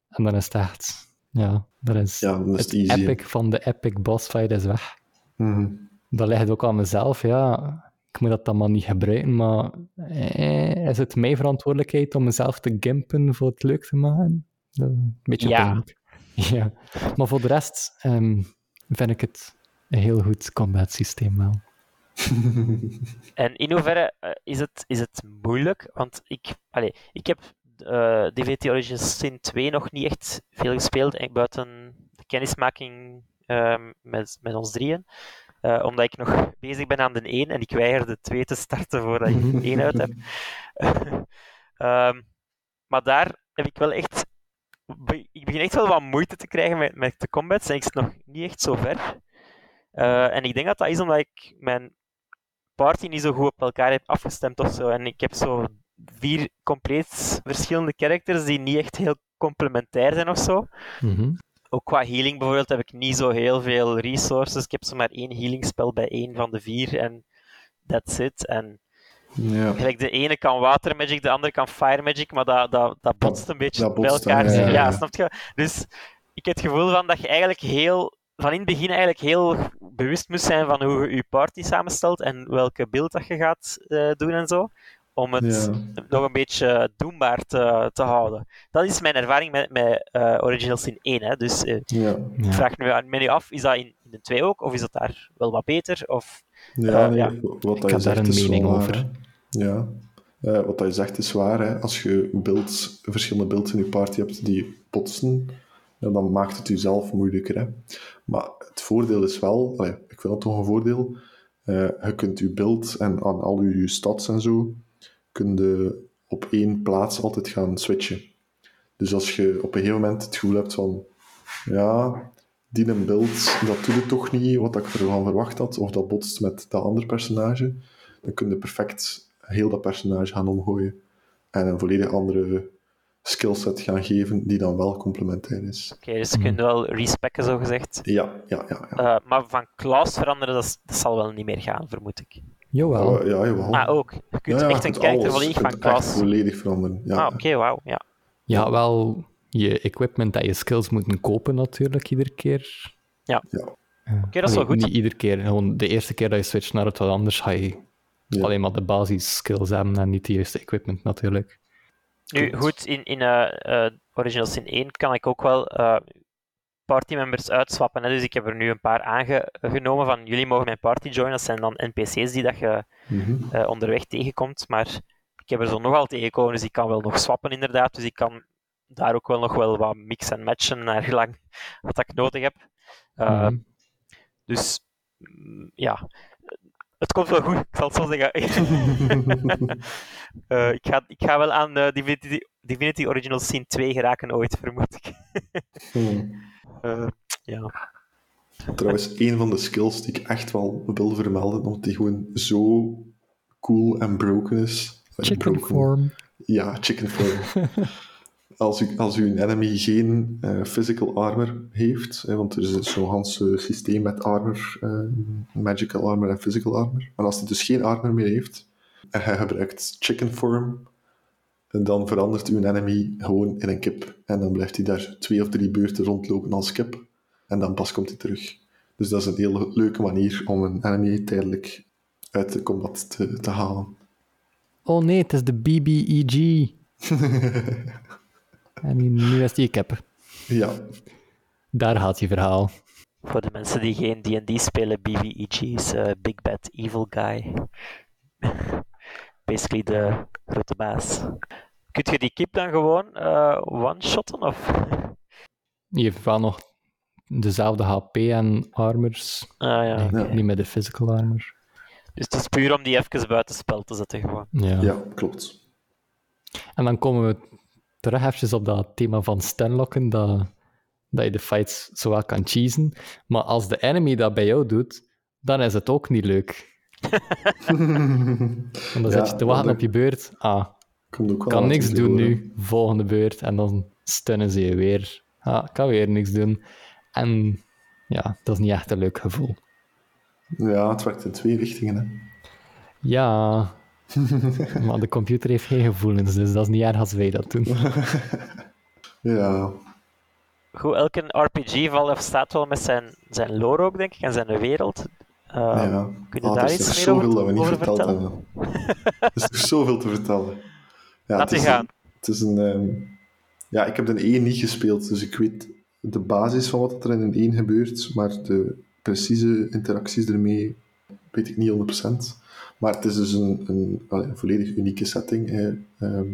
En dan is het echt, ja, dat is, Ja, dan is het het epic van de epic boss fight is weg. Mhm. Dat ligt ook aan mezelf, ja. Ik moet dat dan maar niet gebruiken, maar eh, is het mijn verantwoordelijkheid om mezelf te gimpen voor het leuk te maken? Dat Een beetje Ja. Ja. Maar voor de rest ehm, vind ik het een heel goed combat systeem wel. En in hoeverre eh, is, het, is het moeilijk? Want ik, allee, ik heb eh Divinity Origins Sin 2 nog niet echt veel gespeeld, eh, buiten de kennismaking ehm, met, met ons drieën. Eh, omdat ik nog bezig ben aan de 1 en ik weiger de 2 te starten voordat ik de 1 uit heb. Ehm, maar daar heb ik wel echt. Ik begin echt wel wat moeite te krijgen met, met de combats en ik zit nog niet echt zo ver. Eh, en ik denk dat dat is omdat ik mijn party niet zo goed op elkaar heb afgestemd of zo. En ik heb zo vier compleet verschillende characters die niet echt heel complementair zijn of zo. Mhm. Ook qua healing bijvoorbeeld heb ik niet zo heel veel resources. Ik heb zo maar één healing spel bij één van de vier en that's it. En Ja. gelijk de ene kan water magic, de andere kan fire magic, maar dat, dat, dat botst een beetje dat bij elkaar. dan, ja, ja, ja, ja. snap je? Dus ik heb het gevoel van dat je eigenlijk heel, van in het begin eigenlijk heel bewust moet zijn van hoe je je party samenstelt en welke beeld dat je gaat eh, doen en zo. Om het Ja. nog een beetje doenbaar te, te houden. Dat is mijn ervaring met, met eh, Original Sin 1. Hè. Dus eh, Ja. Ik vraag me, me nu af, is dat in, in de 2 ook? Of is dat daar wel wat beter? Of... Ja, Eh, nee, ja. wat Ik dat je heb daar zegt een mening waar, over. hè. Ja. Wat je zegt is waar. Hè. Als je beelds, verschillende beelds in je party hebt die botsen, ja, dan maakt het jezelf moeilijker. Hè. Maar het voordeel is wel, allee, ik vind dat toch een voordeel, eh, je kunt je beeld en aan al je stats en zo, kun je op één plaats altijd gaan switchen. Dus als je op een gegeven moment het gevoel hebt van, ja, die een beeld, dat doet het toch niet wat ik ervan verwacht had, of dat botst met dat andere personage, dan kun je perfect heel dat personage gaan omgooien en een volledig andere skillset gaan geven die dan wel complementair is. Oké, dus je kunt wel respecken, zo gezegd. Ja, ja, ja. ja. Eh, maar van class veranderen, dat zal wel niet meer gaan, vermoed ik. Jawel. Eh, ja, jawel. Ah, ook. Je kunt Ja, ja, echt een character alles. volledig van class... volledig veranderen. Ja, Ah, oké, wauw. Ja. Ja, wel je equipment en je skills moeten kopen natuurlijk iedere keer. ja. Oké, dat is wel goed. Niet iedere keer. Gewoon de eerste keer dat je switcht naar het wat anders, ga je Ja. alleen maar de basis skills hebben en niet de juiste equipment natuurlijk. Nu, goed, in, in eh, eh, Original Sin 1 kan ik ook wel eh partymembers uitswappen. Hè? Dus ik heb er nu een paar aangenomen van jullie mogen mijn party joinen. Dat zijn dan NPC's die dat je Mhm. eh, onderweg tegenkomt. Maar ik heb er zo nogal tegengekomen, dus ik kan wel nog swappen inderdaad. Dus ik kan daar ook wel nog wel wat mix en matchen naar gelang wat ik nodig heb. Eh, Mhm. Dus mm, ja, het komt wel goed, ik zal het zo zeggen. Eh, ik, ga, ik ga wel aan eh, Divinity, Divinity Original Sin 2 geraken ooit, vermoed ik. Hmm. Eh, ja. Trouwens, een van de skills die ik echt wel wil vermelden, omdat die gewoon zo cool en broken is. Chicken broken. form. Ja, chicken form. als, u, als uw enemy geen eh, physical armor heeft, hè, want er is zo'n Hans eh, systeem met armor, eh, magical armor en physical armor. Maar als hij dus geen armor meer heeft, en hij gebruikt chicken form, dan verandert uw enemy gewoon in een kip. En dan blijft hij daar twee of drie beurten rondlopen als kip. En dan pas komt hij terug. Dus dat is een heel leuke manier om een enemy tijdelijk uit de combat te, te halen. Oh nee, het is de BBEG. en nu- is die cap. Ja, Daar gaat je verhaal. Voor de mensen die geen D&D spelen, BBEG is eh, Big Bad Evil Guy. Basically de grote baas. Kunt je die kip dan gewoon eh, one-shotten? Of? Je heeft wel nog dezelfde HP en armors. Ah, ja. Nee. Niet met de physical armor. Dus het is puur om die even buitenspel te zetten gewoon. Ja. ja klopt. En dan komen we terug eventjes op dat thema van stunlocken, dat, dat je de fights zowel kan cheesen. Maar als de enemy dat bij jou doet, dan is het ook niet leuk. Want dan Ja, zit je te wachten op je beurt. Ah, Komt ook wel kan uit niks doen horen. nu. Volgende beurt. En dan stunnen ze je weer. Ah, kan weer niks doen. En ja, dat is niet echt een leuk gevoel. Ja, het werkt in twee richtingen. Hè. Ja, maar de computer heeft geen gevoelens, dus dat is niet erg als wij dat doen. Ja, Goed, elke RPG valt of staat wel met zijn, zijn lore ook, denk ik, en zijn wereld. Uh, ja. Kun je Ah, daar er iets meer over, dat we niet verteld vertellen? hebben. Er is nog zoveel te vertellen. Ja, Laat het is gaan. Een, het is een... ehm, ja, ik heb de 1 niet gespeeld, dus ik weet de basis van wat er in een 1 gebeurt, maar de precieze interacties ermee weet ik niet 100%. Maar het is dus een, een, een volledig unieke setting. Hè. Ehm,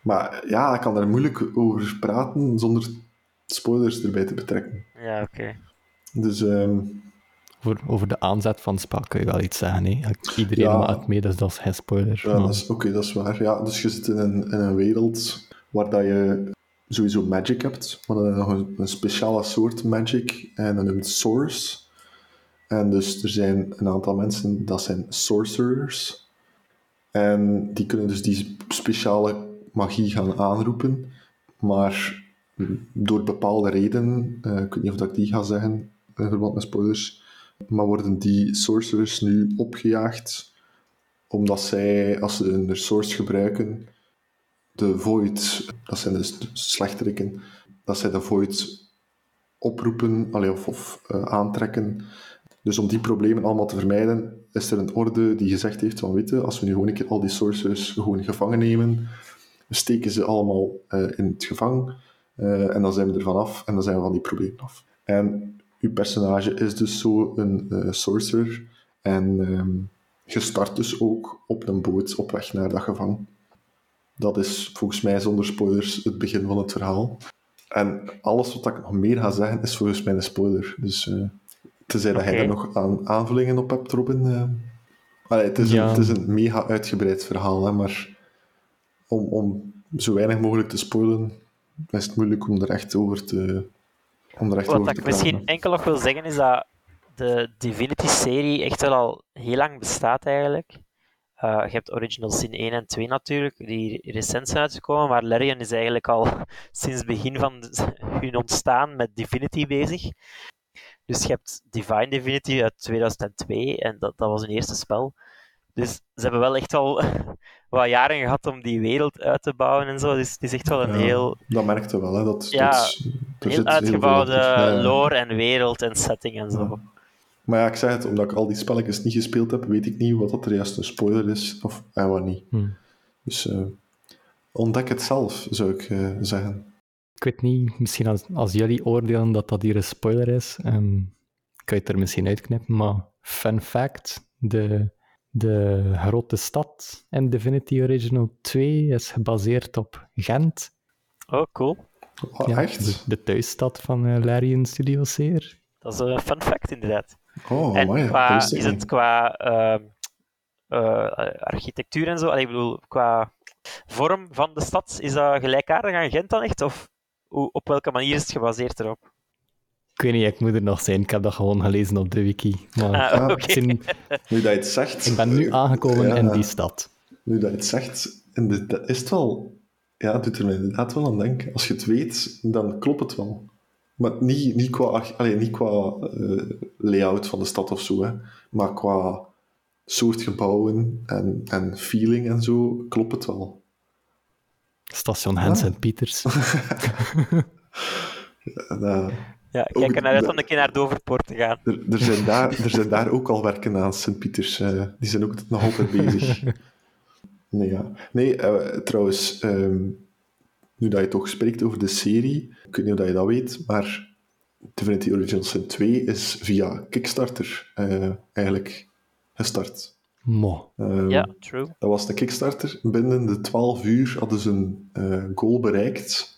maar ja, ik kan daar moeilijk over praten zonder spoilers erbij te betrekken. Ja, oké. Dus ehm, Over, over de aanzet van het spel kun je wel iets zeggen. Hè? Iedereen Ja. maakt mee, dus dat is geen spoiler. Ja, maar- oké, dat is waar. Ja, dus je zit in een, in een wereld waar dat je sowieso magic hebt, maar dan nog een, een speciale soort magic en dat noemt source. En dus er zijn een aantal mensen, dat zijn sorcerers. En die kunnen dus die speciale magie gaan aanroepen, maar door bepaalde redenen, eh, ik weet niet of dat ik die ga zeggen, in verband met spoilers, maar worden die sorcerers nu opgejaagd omdat zij, als ze een resource gebruiken, de void, dat zijn dus slechteriken, dat zij de void oproepen of, eh, aantrekken. Dus om die problemen allemaal te vermijden, is er een orde die gezegd heeft van, weet je, als we nu gewoon een keer al die sorcerers gewoon gevangen nemen, we steken ze allemaal eh, in het gevangen eh, en dan zijn we er vanaf en dan zijn we van die problemen af. En uw personage is dus zo een eh, sorcerer en ehm, je start dus ook op een boot op weg naar dat gevangen. Dat is volgens mij zonder spoilers het begin van het verhaal. En alles wat ik nog meer ga zeggen is volgens mij een spoiler. Dus eh tenzij dat jij er nog aan aanvullingen op hebt, Robin. eh. Allee, het, is Ja. een, het is een mega uitgebreid verhaal, hè, maar om, om zo weinig mogelijk te spoilen, is het moeilijk om er echt over te, om Wat ik misschien enkel nog wil zeggen is dat de Divinity-serie echt wel al heel lang bestaat eigenlijk. Eh, je hebt Original Sin 1 en 2 natuurlijk, die recent zijn uitgekomen, maar Larian is eigenlijk al sinds het begin van hun ontstaan met Divinity bezig. Dus je hebt Divine Divinity uit 2002 en dat, dat was hun eerste spel. Dus ze hebben wel echt al wat jaren gehad om die wereld uit te bouwen en zo. Dus het is echt wel een Ja, heel, Dat merkte wel, hè. Dat, Ja, dat, heel uitgebouwde lore en wereld en setting en zo. Maar ja, ik zeg het, omdat ik al die spelletjes niet gespeeld heb, weet ik niet wat dat er juist een spoiler is of, en wat niet. Hm. Dus eh, ontdek het zelf, zou ik eh, zeggen. Ik weet niet, misschien als, als jullie oordelen dat dat hier een spoiler is, ehm, kan je het er misschien uitknippen, maar fun fact, de, de grote stad in Divinity Original 2 is gebaseerd op Gent. Oh, cool. Oh, Ja, echt? De, de thuisstad van eh, Larian Studios hier. Dat is een fun fact, inderdaad. Oh, en amai, qua, is het qua ehm, eh, architectuur en zo, allee, ik bedoel, qua vorm van de stad, is dat gelijkaardig aan Gent dan echt? Of hoe, op welke manier is het gebaseerd erop? Ik weet niet, ik moet er nog zijn, ik heb dat gewoon gelezen op de wiki. Maar Ah, Nu dat je het zegt... ik ben nu aangekomen Ja. in die stad. Nu dat je het zegt, en dat is het wel... Ja, het doet er me inderdaad wel aan denken. Als je het weet, dan klopt het wel. Maar niet, niet qua, allee, niet qua eh, layout van de stad of zo, hè. maar qua soort gebouwen en, en feeling en zo, klopt het wel. Station. Sint-Pieters. En, eh, Ja, Ook kijk er naar uit de- om een keer naar Doverpoort te gaan. er, er, zijn daar, er zijn daar ook al werken aan Sint-Pieters. eh, die zijn ook nog altijd bezig. Nee, ja. nee eh, trouwens, ehm, nu dat je toch spreekt over de serie, ik weet niet of je dat weet, maar Divinity Original Sin 2 is via Kickstarter eh, eigenlijk gestart. Mo. Ehm, Ja, true. Dat was de Kickstarter. Binnen de 12 uur hadden ze een eh, goal bereikt.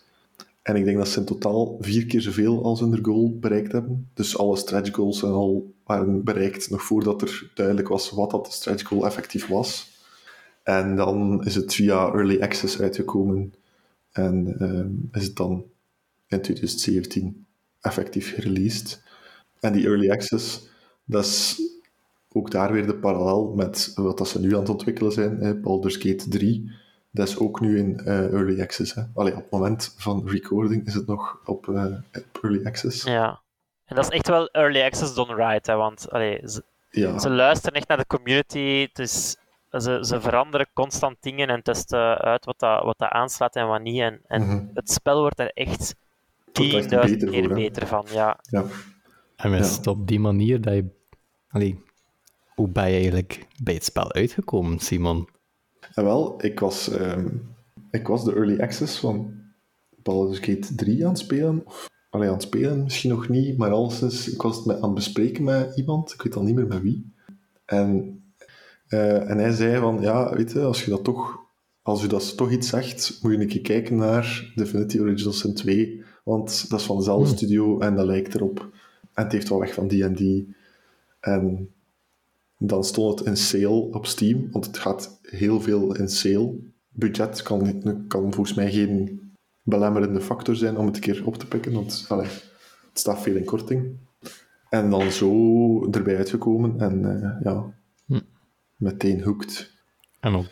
En ik denk dat ze in totaal vier keer zoveel als hun goal bereikt hebben. Dus alle stretch goals en al waren bereikt nog voordat er duidelijk was wat dat de stretch goal effectief was. En dan is het via Early Access uitgekomen. En ehm, is het dan in 2017 effectief gereleased. En die Early Access, dat is ook daar weer de parallel met wat dat ze nu aan het ontwikkelen zijn. Baldur's Gate 3, dat is ook nu in eh, Early Access. Hè. Allee, op het moment van recording is het nog op, eh, op Early Access. Ja. En dat is echt wel early access done right, hè, want allee, ze, Ja, ze luisteren echt naar de community. Het is, ze, ze veranderen constant dingen en testen uit wat dat, wat dat aanslaat en wat niet. En, en Mhm. het spel wordt er echt Wordt er echt 10.000 beter keer voor, hè. beter van. Ja. ja. En is Ja. het op die manier dat je... Allee, hoe ben je eigenlijk bij het spel uitgekomen, Simon? En wel, ik was, ehm, ik was de early access van Baldur's Gate 3 aan het spelen. Of, allee, aan het spelen, misschien nog niet, maar alleszins, ik was het met, aan het bespreken met iemand, ik weet al niet meer met wie. En, eh, en hij zei van, ja, weet je, als je dat toch, als u dat toch iets zegt, moet je een keer kijken naar Divinity Original Sin 2, want dat is van dezelfde Hmm. studio en dat lijkt erop. En het heeft wel weg van die en die. En dan stond het in sale op Steam, want het gaat heel veel in sale. Budget kan, kan volgens mij geen belemmerende factor zijn om het een keer op te pikken, want allee, het staat veel in korting. En dan zo erbij uitgekomen en eh, ja, Hm. meteen hooked. En ook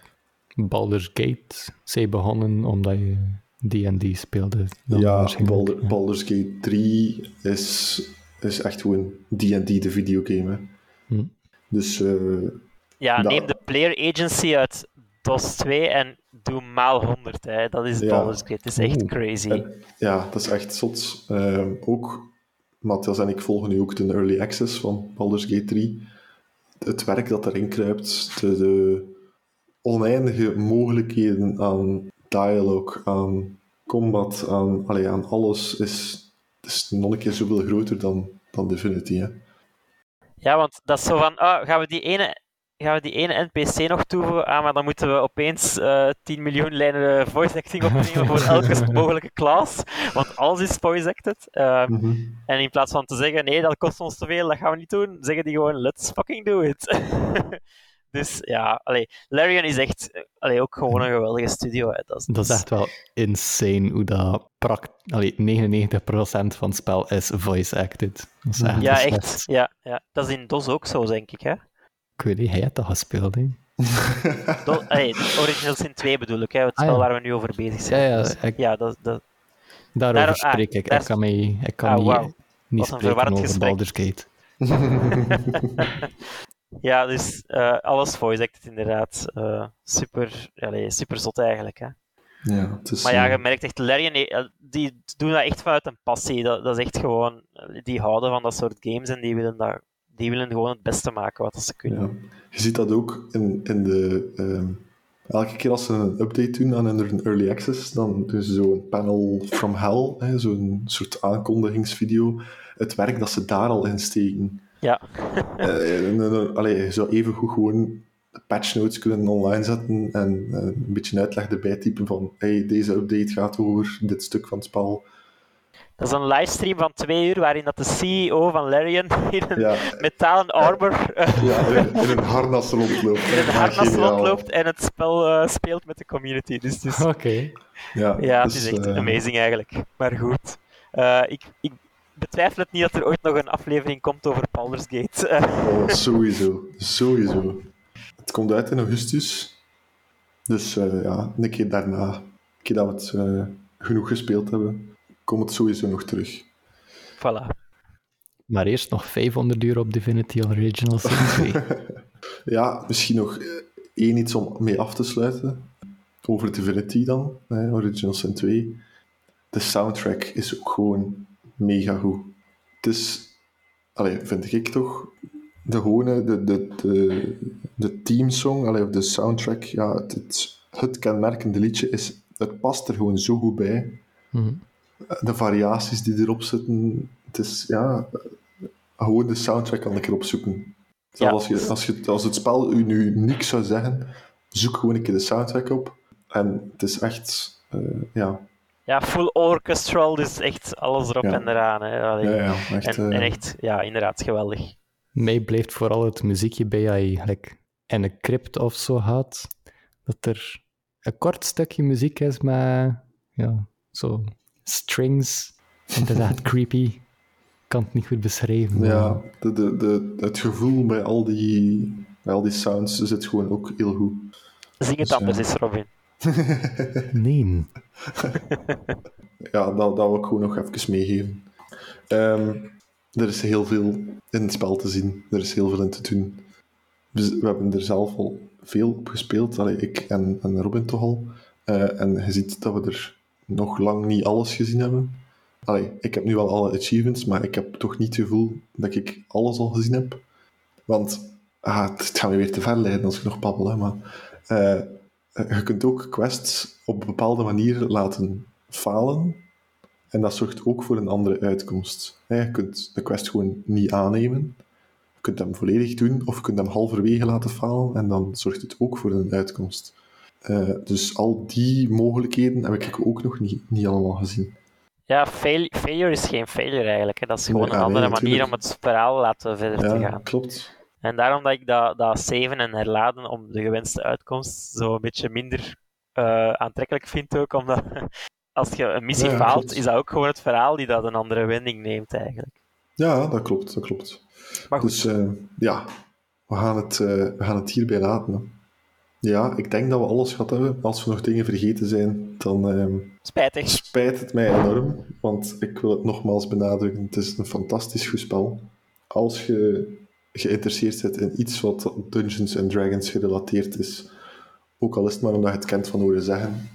Baldur's Gate, zij begonnen omdat je D&D speelde. ja. Baldur, Baldur's Gate 3 is, is echt gewoon D&D, de videogame. Hm. Dus eh, Ja, Dat- neem de player agency uit DOS 2 en doe maal 100. Hè. Dat is Ja. Baldur's Gate. Het is echt crazy. En- ja, dat is echt zot. Ehm, ook, Matthias en ik volgen nu ook de early access van Baldur's Gate 3. Het werk dat erin kruipt, de, de oneindige mogelijkheden aan dialogue, aan combat, aan, allee, aan alles, is, is nog een keer zoveel groter dan, dan Divinity. Hè. Ja, want dat is zo van, ah, gaan we die ene, gaan we die ene NPC nog toevoegen? Ah, maar dan moeten we opeens eh 10 miljoen lijnen voice acting opnemen voor elke mogelijke klas, want alles is voice acted. Ehm, Mhm. en in plaats van te zeggen, nee, dat kost ons te veel, dat gaan we niet doen, zeggen die gewoon, let's fucking do it. dus ja, allee, Larian is echt allee, ook gewoon een geweldige studio. Hè. Dat, is, Dat is echt wel insane hoe dat. Allee, 99% van het spel is voice-acted. Dat is echt Ja, slecht. echt. Ja, ja. Dat is in DOS ook zo, denk ik. Hè? Ik weet niet, hij had dat gespeeld, hè? Do allee, Original Sin 2 bedoel ik, hè, het Ah, spel ja. waar we nu over bezig zijn. Ja, ja, Dus, ik- ja dat, dat, Daarover Daar- ah, spreek ik. daar- Ik kan, mij, ik kan Ah, niet, wauw. niet Wat een spreken over gesprek. Baldur's Gate. ja, dus eh, alles voice acted inderdaad. Eh, super, allee, super zot eigenlijk. Hè? ja, het is, Maar ja, eh, je merkt echt, Larian, eh, die doen dat echt vanuit een passie. Dat, dat is echt gewoon, die houden van dat soort games en die willen, dat, die willen gewoon het beste maken wat ze kunnen. Ja. Je ziet dat ook in, in de... ehm, elke keer als ze een update doen aan hun early access, dan doen ze zo'n panel from hell, zo'n soort aankondigingsvideo. Het werk dat ze daar al in steken. Ja. Eh, en, allee, je zou even goed gewoon patch notes kunnen online zetten en eh, een beetje uitleg erbij typen van hey, deze update gaat over dit stuk van het spel. Dat is een livestream van twee uur waarin dat de CEO van Larian in een Ja, metalen armor eh, ja in, in een harnas rondloopt. in een Ja, harnas rondloopt en het spel eh, speelt met de community. Dus, dus Oké. Ja, ja, het dus, is echt eh, amazing eigenlijk. Maar goed. Eh, ik, ik betwijfel het niet dat er ooit nog een aflevering komt over Baldur's Gate. Eh, Oh, sowieso. Sowieso. Het komt uit in augustus. Dus eh, ja, een keer daarna, een keer dat we het eh, genoeg gespeeld hebben, komt het sowieso nog terug. voilà. Maar eerst nog 500 uur op Divinity Original Sin 2. Ja, misschien nog één iets om mee af te sluiten. Over Divinity dan, hè, Original Sin 2. De soundtrack is ook gewoon mega goed. Het is, allee, vind ik toch, de gewone, de, de, de, de teamsong, allee, of de soundtrack, ja, het, het, het kenmerkende liedje is, het past er gewoon zo goed bij. Mhm. De variaties die erop zitten, het is, ja, gewoon de soundtrack kan ik erop zoeken. Ja. Als, je, als, je, als het spel u nu niks zou zeggen, zoek gewoon een keer de soundtrack op. En het is echt, eh, ja, Ja, full orchestral, dus echt alles erop Ja. en eraan. Hè. Allee. ja, ja echt, en, eh, en echt, ja, inderdaad, geweldig. Mij blijft vooral het muziekje bij je like, in een crypt of zo gaat, dat er een kort stukje muziek is met ja, zo strings. Inderdaad, creepy. Ik kan het niet goed beschrijven. maar- ja, de, de, de, het gevoel bij al die, bij al die sounds zit gewoon ook heel goed. Zing het Dus, anders ja. eens, Robin. Nee. Ja, dat, dat wil ik gewoon nog even meegeven. Ehm, er is heel veel in het spel te zien. Er is heel veel in te doen. We, hebben er zelf al veel op gespeeld. Allee, ik en, en Robin toch al. Eh, en je ziet dat we er nog lang niet alles gezien hebben. Allee, ik heb nu wel alle achievements, maar ik heb toch niet het gevoel dat ik alles al gezien heb. Want ah, het gaat me weer te ver leiden als ik nog babbel. Hè, maar, eh, je kunt ook quests op een bepaalde manier laten falen. En dat zorgt ook voor een andere uitkomst. Je kunt de quest gewoon niet aannemen. Je kunt hem volledig doen, of je kunt hem halverwege laten falen. En dan zorgt het ook voor een uitkomst. Eh, dus al die mogelijkheden heb ik ook nog niet, niet allemaal gezien. Ja, fail, failure is geen failure eigenlijk. Hè. Dat is gewoon een andere nee, manier om het verhaal laten verder te Ja, gaan. klopt. En daarom dat ik dat, dat saven en herladen om de gewenste uitkomst zo een beetje minder eh, aantrekkelijk vind ook, omdat als je een missie Ja, faalt, klopt. is dat ook gewoon het verhaal die dat een andere wending neemt eigenlijk. Ja, dat klopt, dat klopt. Maar goed, Dus eh, ja, we gaan, het, eh, we gaan het hierbij laten. Hè. Ja, ik denk dat we alles gehad hebben. Als we nog dingen vergeten zijn, dan ehm, spijtig. spijt het mij enorm. Want ik wil het nogmaals benadrukken, het is een fantastisch goed spel. Als je geïnteresseerd bent in iets wat Dungeons and Dragons gerelateerd is, ook al is het maar omdat je het kent van horen zeggen,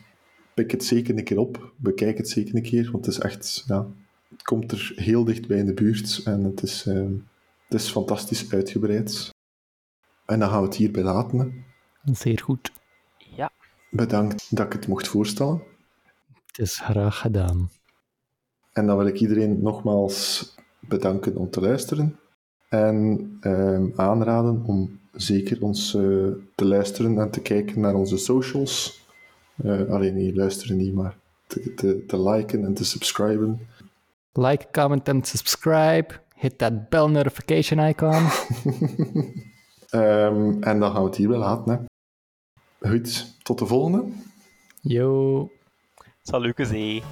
pik het zeker een keer op, bekijk het zeker een keer, want het is echt, ja, het komt er heel dichtbij in de buurt en het is, ehm, het is fantastisch uitgebreid. En dan gaan we het hierbij laten. Zeer goed. Ja, Bedankt dat ik het mocht voorstellen. Het is graag gedaan. En dan wil ik iedereen nogmaals bedanken om te luisteren. En ehm, aanraden om zeker ons eh, te luisteren en te kijken naar onze socials. Eh, alleen niet luisteren niet, maar te, te, te liken en te subscriben. Like, comment en subscribe. Hit that bell notification icon. Ehm, en dan gaan we het hierbij laten. Hè. Goed, tot de volgende. Yo. salut gezien.